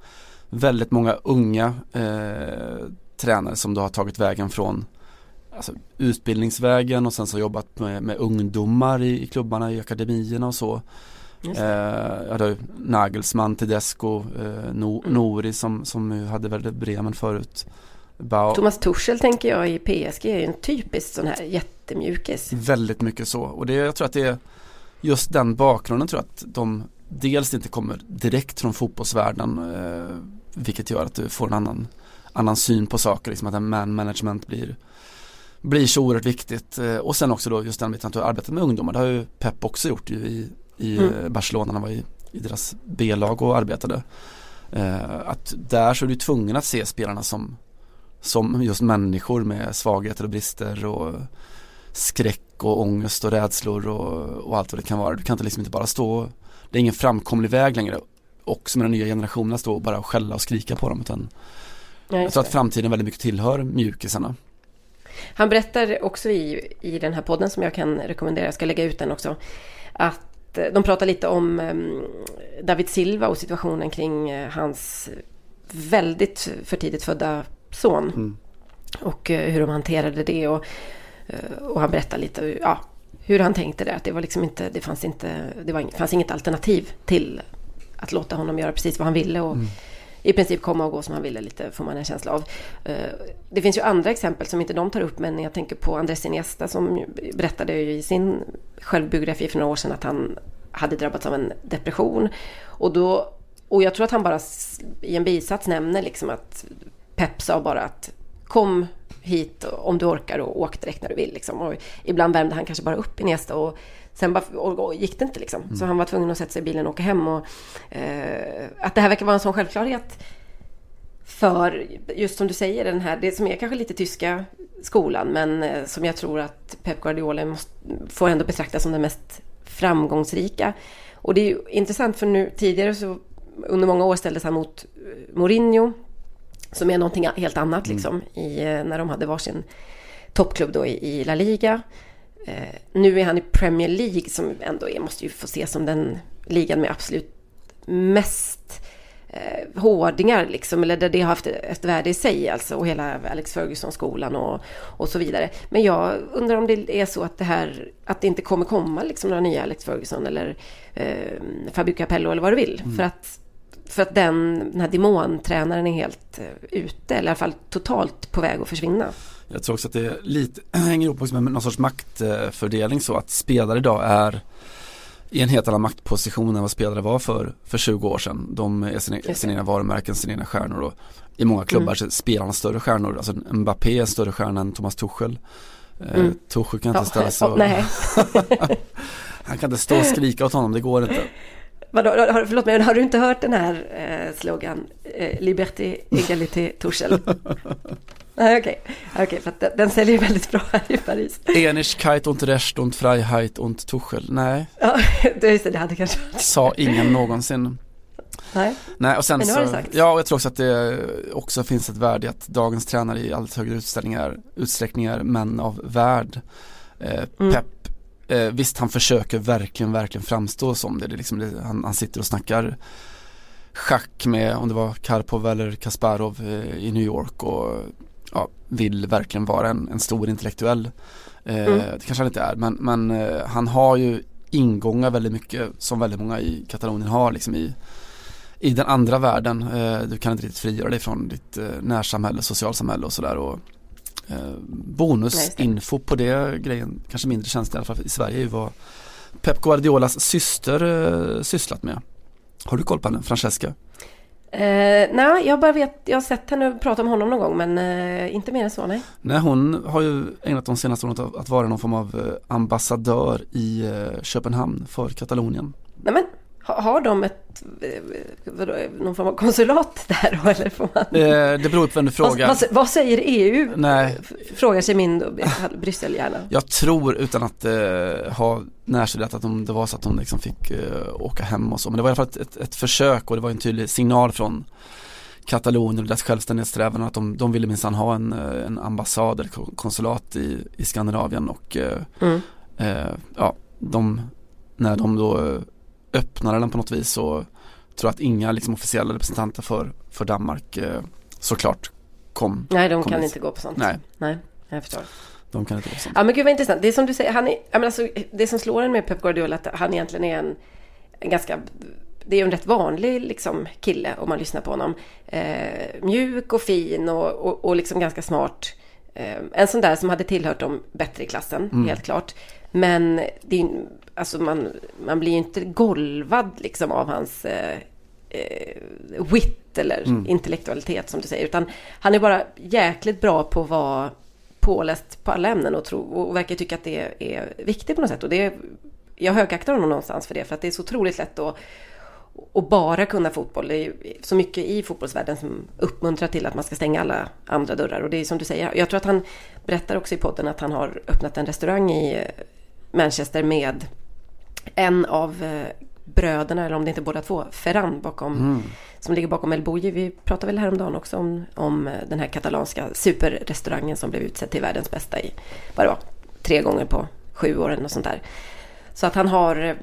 väldigt många unga eh, tränare som då har tagit vägen från alltså, utbildningsvägen och sen så jobbat med, med ungdomar i, i klubbarna, i akademierna och så. Eh, jag hade Nagelsmann, Tedesco, eh, no, Nori som, som hade väldigt Bremen förut. Bau, Thomas Tuchel tänker jag i PSG är ju en typisk sån här jättemjukis. Väldigt mycket så. Och det, jag tror att det är just den bakgrunden tror jag att de dels inte kommer direkt från fotbollsvärlden eh, vilket gör att du får en annan, annan syn på saker, liksom att man management blir blir så oerhört viktigt. Eh, och sen också då just den biten att du har arbetat med ungdomar, det har ju Pep också gjort ju i, i Mm. eh, Barcelona när han var i, i deras B-lag och arbetade. Eh, att där så är du tvungen att se spelarna som, som just människor med svagheter och brister och skräck och ångest och rädslor och, och allt vad det kan vara. Du kan inte liksom inte bara stå, det är ingen framkomlig väg längre också med den nya generationen stå och bara skälla och skrika på dem utan Ja, jag tror att framtiden väldigt mycket tillhör mjukisarna. Han berättar också i, i den här podden som jag kan rekommendera, jag ska lägga ut den också, att eh, de pratar lite om eh, David Silva och situationen kring eh, hans väldigt för tidigt födda son. Mm. Och eh, hur de hanterade det och, och han berättar lite ja, hur han tänkte där. Att det var liksom inte, det fanns inte, det var, ing- fanns inget alternativ till att låta honom göra precis vad han ville och i princip komma och gå som han ville lite får man en känsla av. Eh, det finns ju andra exempel som inte de tar upp men jag tänker på Andres Iniesta som berättade ju i sin självbiografi för några år sedan att han hade drabbats av en depression. Och, då, och jag tror att han bara i en bisats nämner liksom att Pep sa bara att kom hit om du orkar och åk direkt när du vill. Liksom. Och ibland värmde han kanske bara upp Iniesta och sen bara, och, och gick det inte liksom. Så han var tvungen att sätta sig i bilen och åka hem. Och, eh, att det här verkar vara en sån självklarhet för, just som du säger, den här, det som är kanske lite tyska skolan, men eh, som jag tror att Pep Guardiola måste, får ändå betraktas som den mest framgångsrika. Och det är ju intressant för nu tidigare så under många år ställdes han mot eh, Mourinho, som är någonting helt annat liksom, i, eh, när de hade varsin toppklubb då i, i La Liga. Eh, nu är han i Premier League som ändå är, måste ju få ses som den ligan med absolut mest eh, hårdingar liksom, eller där det har haft ett värde i sig alltså, och hela Alex Ferguson-skolan och, och så vidare. Men jag undrar om det är så att det här, att det inte kommer komma liksom några nya Alex Ferguson eller eh, Fabio Capello eller vad du vill. För att, för att den, den här demontränaren är helt eh, ute, eller i alla fall totalt på väg att försvinna. Jag tror också att det lite hänger ihop också med någon sorts maktfördelning så att spelare idag är i en helt annan maktposition än vad spelare var för, för 20 år sedan. De är sina, sina egna varumärken, sina egna stjärnor och i många klubbar Mm. så är spelarna större stjärnor. Alltså Mbappé är större stjärna än Thomas Tuchel. Eh, Mm. Tuchel kan inte ställa sig oh, han kan inte stå och skrika åt honom, det går inte. Vadå, har, förlåt mig, har du inte hört den här eh, slogan? Eh, Liberté, égalité, Tuchel. Okej. Okej, för att den, säljer väldigt bra här i Paris. Enigkeit und Recht und Freiheit und Tuchel. Nej, Ja, det, just det, det hade kanske varit... sa ingen någonsin. Nej. Nej, och sen Men nu har så, det sagts. ja, och jag tror också att det också finns ett värde i att dagens tränare i allt högre utställningar, utsträckning är män av värld. Eh, Mm. Pep, eh, visst han försöker verkligen, verkligen framstå som det. det, är liksom det han, han sitter och snackar schack med, om det var Karpov eller Kasparov eh, i New York och ja, vill verkligen vara en, en stor intellektuell. Eh, Mm. Det kanske han inte är, men, men eh, han har ju ingångar väldigt mycket som väldigt många i Katalonien har liksom i i den andra världen. Eh, du kan inte riktigt frigöra dig från ditt eh, närsamhälle, socialsamhälle och sådär. Och, eh, bonusinfo på det grejen, kanske mindre känsligt i alla fall i Sverige, är ju vad Pep Guardiolas syster eh, sysslat med. Har du koll på henne, Francesca? Eh, nej, jag bara vet, jag har sett henne prata om honom någon gång men eh, inte mer än så nej. Nej, hon har ju ägnat de senaste åren att vara någon form av eh, ambassadör i eh, Köpenhamn för Katalonien. Nej men, har de ett, eh, vadå, någon form av konsulat där då eller får man? Eh, det beror på vem du frågar. Vad, vad, säger EU? Nej. Frågar sig min då, Bryssel gärna. Jag tror utan att eh, ha närstuderat att om det var så att hon liksom fick eh, åka hem och så. Men det var i alla fall ett, ett, ett försök och det var en tydlig signal från Katalonien och dess självständighetssträvan att de, de ville minsann ha en, eh, en ambassad eller ko- konsulat i, i Skandinavien och eh, Mm. eh, ja, de, när de då öppnade den på något vis så tror att inga liksom, officiella representanter för, för Danmark eh, såklart kom. Nej, de kom kan dit. inte gå på sånt. Nej, Nej, jag förstår. de kan inte gå sånt. Ja men gud vad intressant. Det är som du säger, han är, menar, alltså, det som slår en med Pep Guardiola att han egentligen är en, en ganska, det är ju en rätt vanlig liksom, kille om man lyssnar på honom. Eh, mjuk och fin och, och, och liksom ganska smart. Eh, en sån där som hade tillhört dem bättre i klassen, helt klart. Men det alltså man, man blir ju inte golvad liksom av hans eh, eh, wit eller intellektualitet som du säger. Utan han är bara jäkligt bra på att vara påläst på alla ämnen och, tro, och verkar tycka att det är viktigt på något sätt. Och det, jag högaktar honom någonstans för det, för att det är så otroligt lätt att och bara kunna fotboll. Det är så mycket i fotbollsvärlden som uppmuntrar till att man ska stänga alla andra dörrar. Och det är som du säger, jag tror att han berättar också i podden att han har öppnat en restaurang i eh, Manchester med en av eh, bröderna, eller om det inte är båda två, Ferran bakom, som ligger bakom El Bouilly. Vi pratade väl häromdagen också om, om eh, den här katalanska superrestaurangen som blev utsedd till världens bästa i, vad det var, tre gånger på sju år eller något sånt där. Så att han har, eh,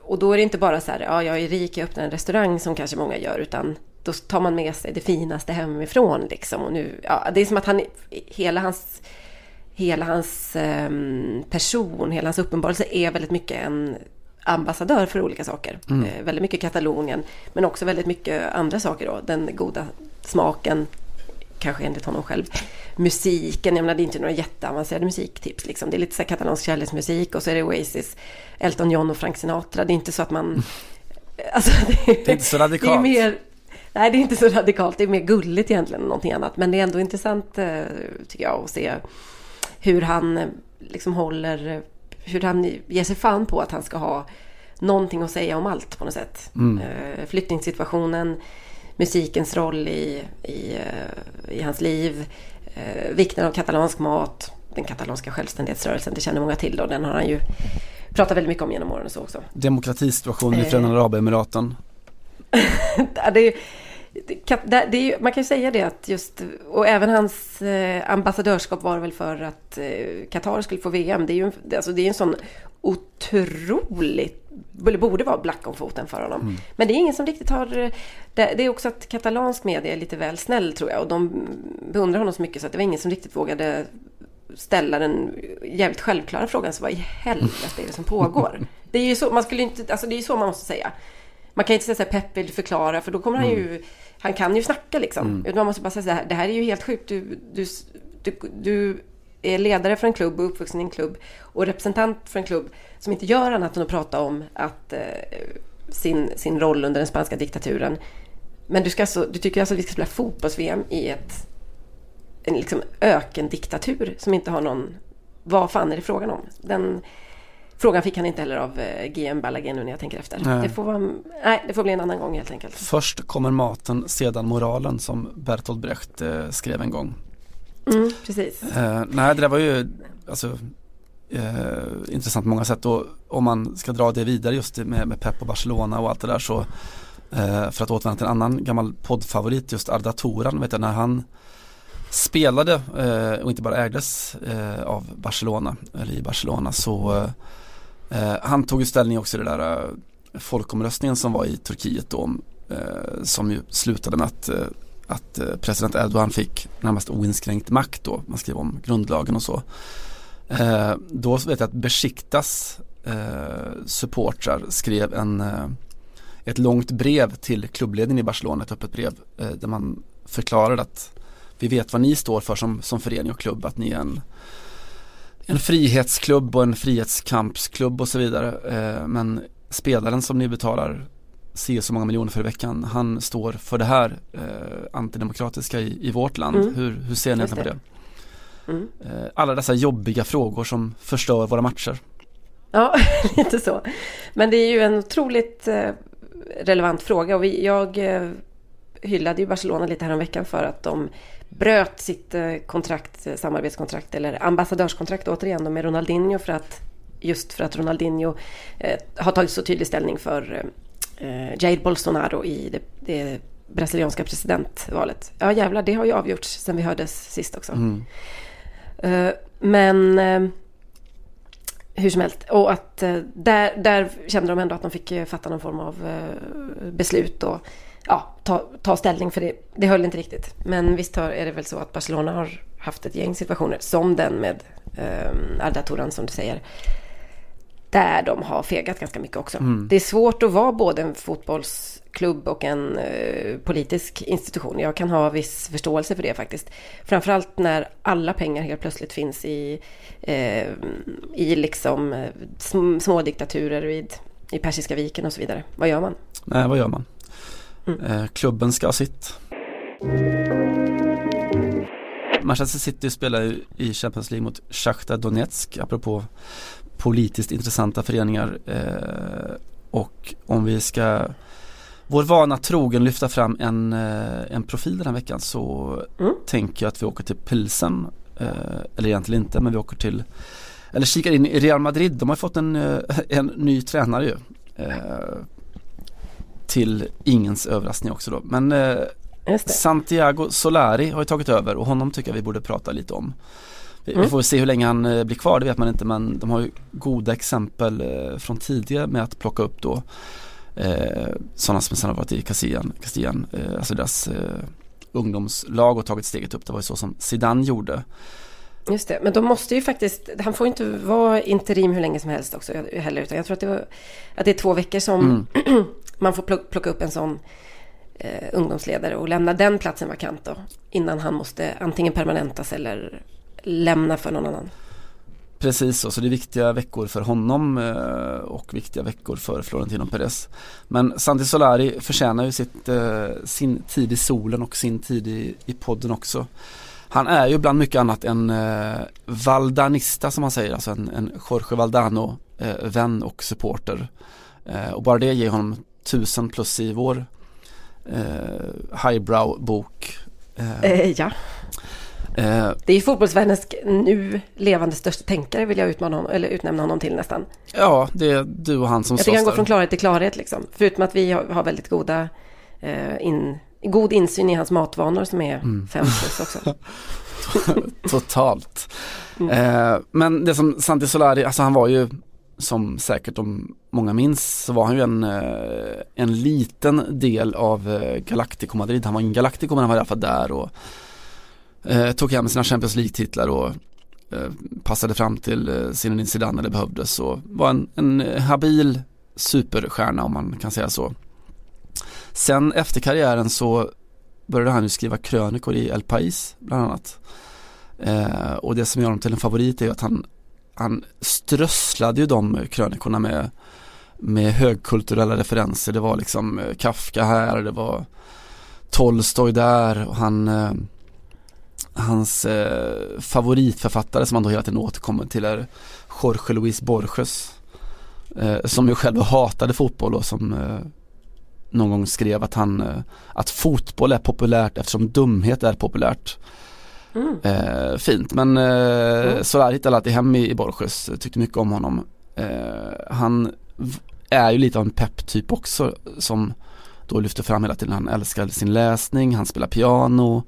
och då är det inte bara så här, ja jag är rik, jag öppnar en restaurang som kanske många gör, utan då tar man med sig det finaste hemifrån liksom. Och nu, ja, det är som att han, hela hans hela hans ehm, person, hela hans uppenbarelse är väldigt mycket en ambassadör för olika saker. Eh, väldigt mycket Katalonien, men också väldigt mycket andra saker då. Den goda smaken, kanske enligt honom själv. Musiken, jag menar det är inte några jätteavancerade musiktips liksom. Det är lite så här katalansk kärleksmusik och så är det Oasis, Elton John och Frank Sinatra. Det är inte så att man... Alltså, det, Det är inte så det är radikalt. mer... Nej, det är inte så radikalt. Det är mer gulligt egentligen än någonting annat. Men det är ändå intressant, eh, tycker jag, att se hur han eh, liksom håller... eh, Hur han ger sig fan på att han ska ha någonting att säga om allt på något sätt. Eh, Flyttningssituationen, musikens roll i, i, i hans liv, vikten av katalansk mat, den katalanska självständighetsrörelsen, det känner många till och den har han ju pratat väldigt mycket om genom åren och så också. Demokratisituationen i. Förenade Arabemiraten. Det, är- det, det, det ju- man kan ju säga det att just, och även hans eh, ambassadörskap var väl för att eh, Qatar skulle få VM. Det är ju en, det- alltså det är en sån otroligt, eller borde vara black om foten för honom. Men det är ingen som riktigt har, eh, det, det är också att katalansk media är lite väl snäll tror jag. Och de beundrar honom så mycket så att det var ingen som riktigt vågade ställa den jävligt självklara frågan. Så vad i helvete är det som pågår? Det är ju så, man skulle inte, alltså det är så man måste säga. Man kan inte säga så här, Pep vill förklara för då kommer han ju, han kan ju snacka liksom. Utan man måste bara säga så här, det här är ju helt sjukt. Du, du, du, du är ledare för en klubb och uppvuxen i en klubb och representant för en klubb som inte gör annat än att prata om att eh, sin, sin roll under den spanska diktaturen. Men du, ska alltså, du tycker alltså att vi ska spela fotbolls-VM i ett, en liksom ökendiktatur som inte har någon... Vad fan är det frågan om? Den frågan fick han inte heller av eh, GM Balaguer nu när jag tänker efter. Nej. Det får, vara, nej, det får bli en annan gång helt enkelt. Först kommer maten, sedan moralen som Bertolt Brecht eh, skrev en gång. Mm, precis. Eh, nej, det där var ju alltså, eh, intressant på många sätt och om man ska dra det vidare just med, med Pep och Barcelona och allt det där så Eh, för att återvända till en annan gammal poddfavorit, just Arda Toran, vet jag, när han spelade och inte bara ägdes av Barcelona, eller i Barcelona, så eh, han tog ju ställning också i det där eh, folkomröstningen som var i Turkiet då, eh, som ju slutade med att, eh, att president Erdogan fick närmast oinskränkt makt då, man skrev om grundlagen och så. då vet jag att Besiktas supportrar skrev en ett långt brev till klubbledningen i Barcelona, ett öppet brev där man förklarade att vi vet vad ni står för som, som förening och klubb, att ni är en, en frihetsklubb och en frihetskampsklubb och så vidare. Eh, men spelaren som ni betalar se så många miljoner för i veckan, han står för det här eh, antidemokratiska i, i vårt land. Mm. Hur, hur ser ni på det? Mm. Eh, alla dessa jobbiga frågor som förstör våra matcher. Ja, lite så. Men det är ju en otroligt relevant fråga och vi, jag hyllade ju Barcelona lite här veckan för att de bröt sitt eh, kontrakt, eh, samarbetskontrakt eller ambassadörskontrakt återigen med Ronaldinho för att just för att Ronaldinho eh, har tagit så tydlig ställning för eh, Jair Bolsonaro i det, det brasilianska presidentvalet. Ja jävlar, det har ju avgjorts sen vi hördes sist också. Mm. Eh, men eh, hur som helst, och att där, där kände de ändå att de fick fatta någon form av beslut och ja, ta, ta ställning för det. Det höll inte riktigt. Men visst är det väl så att Barcelona har haft ett gäng situationer som den med eh, Arda Turan som du säger. Där de har fegat ganska mycket också. Mm. Det är svårt att vara både en fotbollsklubb och en eh, politisk institution. Jag kan ha viss förståelse för det faktiskt. Framförallt när alla pengar helt plötsligt finns i, eh, i liksom eh, små diktaturer vid, i Persiska viken och så vidare. Vad gör man? Nej, vad gör man? Mm. klubben ska ha sitt. Manchester City spelar i Champions League mot Shakhtar Donetsk apropå politiskt intressanta föreningar. Eh, och om vi ska vår vana trogen lyfta fram en, eh, en profil den här veckan så mm. tänker jag att vi åker till Pilsen. eller egentligen inte men vi åker till eller kikar in i Real Madrid. De har fått en, en ny tränare ju till ingens överraskning också då. Men eh, Santiago Solari har ju tagit över och honom tycker jag vi borde prata lite om. Vi, mm. vi får se hur länge han eh, blir kvar, det vet man inte men de har ju goda exempel eh, från tidigare med att plocka upp då eh, sådana som sen har varit i Castillan, Castillan eh, alltså deras eh, ungdomslag och tagit steget upp. Det var ju så som Zidane gjorde. Just det, men de måste ju faktiskt, han får inte vara interim hur länge som helst också heller. Utan jag tror att det, var, att det är två veckor som mm. man får plocka upp en sån eh, ungdomsledare och lämna den platsen vakant då. Innan han måste antingen permanentas eller lämna för någon annan. Precis så, så det är viktiga veckor för honom eh, och viktiga veckor för Florentino Perez. Men Santi Solari förtjänar ju sitt, eh, sin tid i solen och sin tid i, i podden också. Han är ju bland mycket annat en eh, valdanista som man säger, alltså en, en Jorge Valdano vän och supporter. Och bara det ger honom tusen plus vår eh, highbrow bok. Eh, eh, ja. Eh, det är fotbollsvärldens nu levande största tänkare vill jag utmana honom, eller utnämna honom till nästan. Ja, det är du och han som Jag tycker han går från klarhet till klarhet liksom. Förutom att vi har, har väldigt goda in, god insyn i hans matvanor som är mm. fem plus också. Totalt. Mm. Eh, men det som Santi Solari, alltså han var ju som säkert om många minns så var han ju en, eh, en liten del av eh, Galactico Madrid. Han var en Galactico men han var i alla fall där och eh, tog hem sina Champions League-titlar och eh, passade fram till eh, Zinedine Zidane när det behövdes och var en, en habil superstjärna om man kan säga så. Sen efter karriären så började han ju skriva krönikor i El País bland annat. Eh, och det som gör honom till en favorit är att han, han strösslade ju de krönikorna med, med högkulturella referenser. Det var liksom eh, Kafka här, det var Tolstoj där och han eh, Hans eh, favoritförfattare som han då hela tiden återkommer till är Jorge Luis Borges. Eh, som ju själv hatade fotboll och som eh, någon gång skrev att han, eh, att fotboll är populärt eftersom dumhet är populärt. Mm. Eh, fint men eh, mm. Solar hittade alltid hem i, i Borges, tyckte mycket om honom. Eh, han är ju lite av en pepp-typ också som då lyfter fram hela tiden. Han älskar sin läsning, han spelar piano,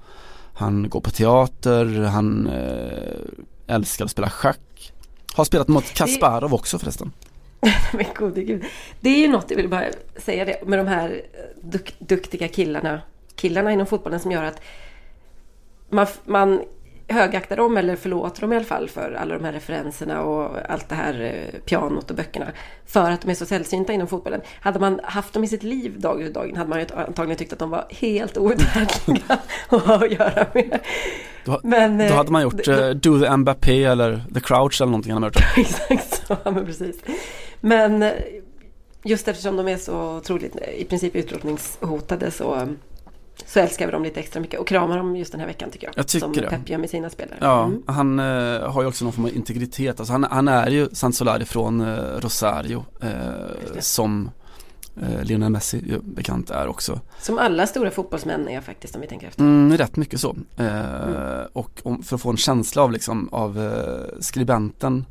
han går på teater, han eh, älskar att spela schack. Har spelat mot Kasparov också förresten. Men gode gud. Det är ju något, jag vill bara säga det, med de här duk duktiga killarna, killarna inom fotbollen som gör att man, man högaktar dem eller förlåter dem i alla fall för alla de här referenserna och allt det här eh, pianot och böckerna. För att de är så sällsynta inom fotbollen. Hade man haft dem i sitt liv dag ut dagen hade man ju antagligen tyckt att de var helt outhärdliga att ha att göra med. Då, Men, då hade eh, man gjort uh, Do the Mbappé eller The Crouch eller någonting. Exakt så, ja, men precis. Men just eftersom de är så otroligt i princip utrotningshotade så så älskar vi dem lite extra mycket och kramar dem just den här veckan tycker jag. Jag tycker som det. Pep gör med sina spelare. Ja, mm. han eh, har ju också någon form av integritet. Alltså han, han är ju Sansolari från eh, Rosario eh, som eh, Lionel Messi ju bekant är också. Som alla stora fotbollsmän är faktiskt om vi tänker efter. Mm, rätt mycket så. Eh, mm. Och om, för att få en känsla av liksom av eh, skribenten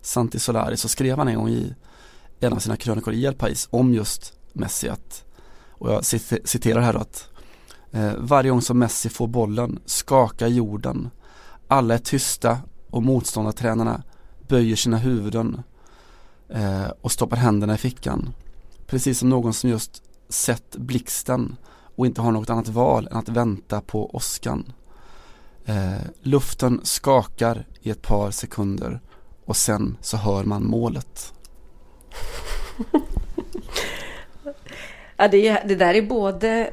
Santi Solari så skrev han en gång i en av sina krönikor i El Pais om just Messi att, och jag citerar här då att Eh, varje gång som Messi får bollen skakar jorden. Alla är tysta och motståndartränarna böjer sina huvuden eh, och stoppar händerna i fickan. Precis som någon som just sett blixten och inte har något annat val än att vänta på åskan. Eh, luften skakar i ett par sekunder och sen så hör man målet. ja, det, det där är både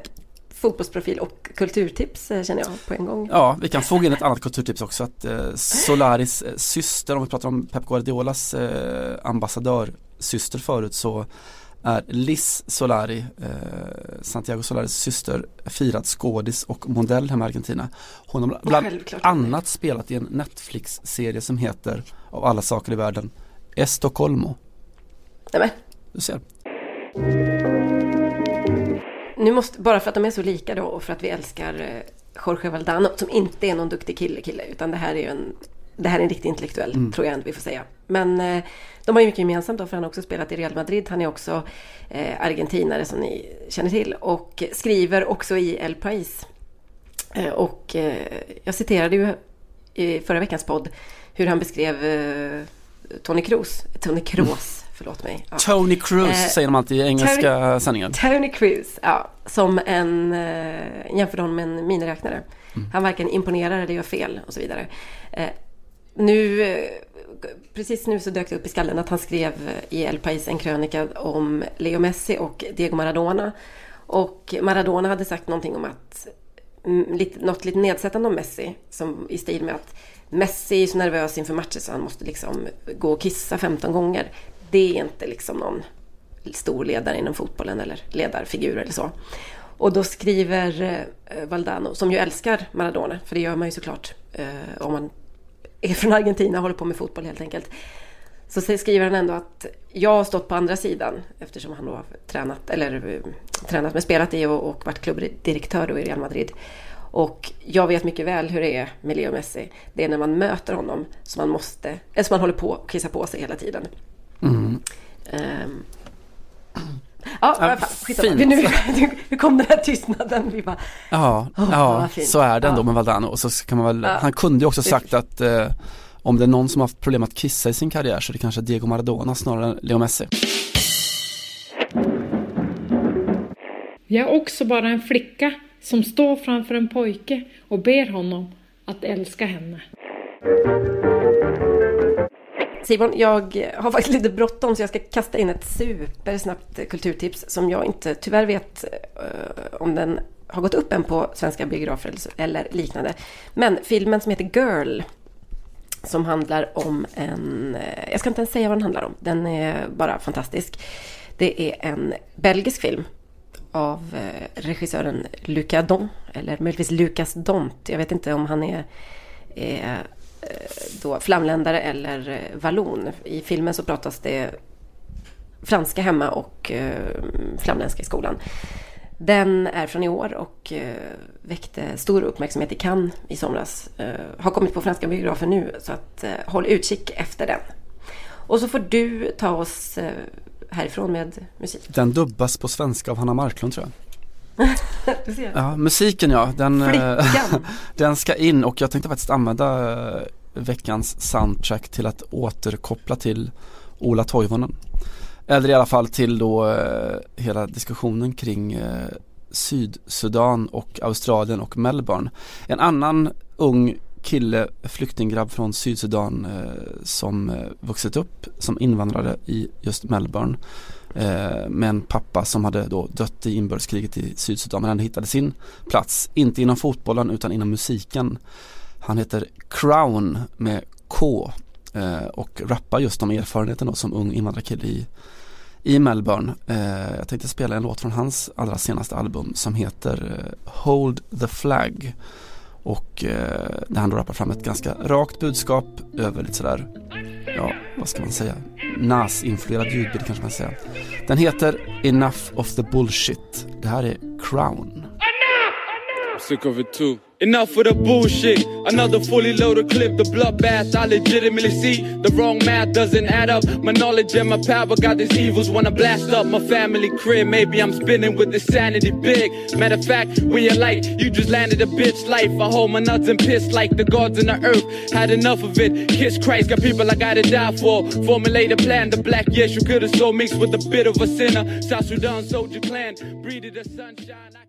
fotbollsprofil och kulturtips eh, känner jag på en gång. Ja, vi kan foga in ett annat kulturtips också. Att eh, Solaris eh, syster, om vi pratar om Pep Guardiolas eh, ambassadör syster förut så är Liz Solari, eh, Santiago Solaris syster, firad skådis och modell hemma i Argentina. Hon har bland annat spelat i en Netflix-serie som heter, av alla saker i världen, Estocolmo. Nämen. Du ser nu måste, bara för att de är så lika då och för att vi älskar eh, Jorge Valdano som inte är någon duktig kille kille utan det här är ju en det här är en riktigt intellektuell, mm. tror jag ändå vi får säga. Men eh, de har ju mycket gemensamt då, för han har också spelat i Real Madrid. Han är också eh, argentinare som ni känner till och skriver också i El País. Eh, och eh, jag citerade ju i förra veckans podd hur han beskrev Tony Kroos, Tony Kroos, förlåt mig. Ja. Tony Cruise eh, säger de alltid i engelska Tony, sändningar. Tony Cruise, ja. Som en, eh, jämförde honom med en miniräknare. Mm. Han varken imponerar eller gör fel och så vidare. Eh, nu, eh, precis nu så dök det upp i skallen att han skrev i El País en krönika om Leo Messi och Diego Maradona. Och Maradona hade sagt någonting om att, mm, lite, något lite nedsättande om Messi. Som i stil med att Messi är så nervös inför matcher så han måste liksom gå och kissa 15 gånger det är inte liksom någon stor ledare inom fotbollen eller ledarfigur eller så. Och då skriver eh, Valdano, som ju älskar Maradona, för det gör man ju såklart eh, om man är från Argentina och håller på med fotboll helt enkelt. Så skriver han ändå att jag har stått på andra sidan eftersom han då har tränat, eller eh, tränat med spelat i och, och varit klubbdirektör då i Real Madrid. Och jag vet mycket väl hur det är med Leo Messi. Det är när man möter honom som man måste, eller som man håller på att kissa på sig hela tiden. Mm. Um, Ja, ja fint. Nu, nu kom den här tystnaden. Vi bara, ja, oh, ja så är det ändå ja. med Valdano. Och så kan man väl, ja. Han kunde ju också sagt att eh, om det är någon som har haft problem att kissa i sin karriär så är det kanske Diego Maradona snarare än Leo Messi. Jag är också bara en flicka som står framför en pojke och ber honom att älska henne. Simon, jag har faktiskt lite bråttom så jag ska kasta in ett supersnabbt kulturtips som jag inte tyvärr vet uh, om den har gått upp än på svenska biografer eller liknande. Men filmen som heter Girl som handlar om en... Eh, jag ska inte ens säga vad den handlar om. Den är bara fantastisk. Det är en belgisk film av eh, regissören Luca Don, eller möjligtvis Lucas Dont. Jag vet inte om han är, är Eh, då flamländare eller eh, vallon. I filmen så pratas det franska hemma och eh, flamländska i skolan. Den är från i år och väckte stor uppmärksamhet i Cannes i somras. Har kommit på franska biografer nu så att håll utkik efter den. Och så får du ta oss härifrån med musik. Den dubbas på svenska av Hanna Marklund tror jag. Ja, musiken ja, den, eh, den ska in och jag tänkte faktiskt använda eh, veckans soundtrack till att återkoppla till Ola Toivonen. Eller i alla fall till då eh, hela diskussionen kring Sydsudan och Australien och Melbourne. En annan ung kille, flyktinggrabb från Sydsudan som vuxit upp som invandrare i just Melbourne eh, med en pappa som hade då dött i inbördeskriget i Sydsudan men han hittade sin plats, inte inom fotbollen utan inom musiken. Han heter Crown med K eh, och rappar just om erfarenheten då som ung invandrarkille i, i Melbourne. Eh, jag tänkte spela en låt från hans allra senaste album som heter eh, Hold the Flag och eh, där han då rappar fram ett ganska rakt budskap över lite sådär, ja vad ska man säga, NAS-influerad ljudbild kanske man ska säga. Den heter Enough of the Bullshit. Det här är Crown. Sick of it too. Enough of the bullshit. Another fully loaded clip, the bloodbath. I legitimately see the wrong math doesn't add up. My knowledge and my power got these evils wanna blast up my family crib. Maybe I'm spinning with this sanity big. Matter of fact, you're like, you just landed a bitch life. I hold my nuts and piss like the gods in the earth. Had enough of it. Kiss Christ, got people I gotta die for. Formulate a plan. The black yes, you could have so mixed with a bit of a sinner. South Sudan soldier clan, breeded the sunshine.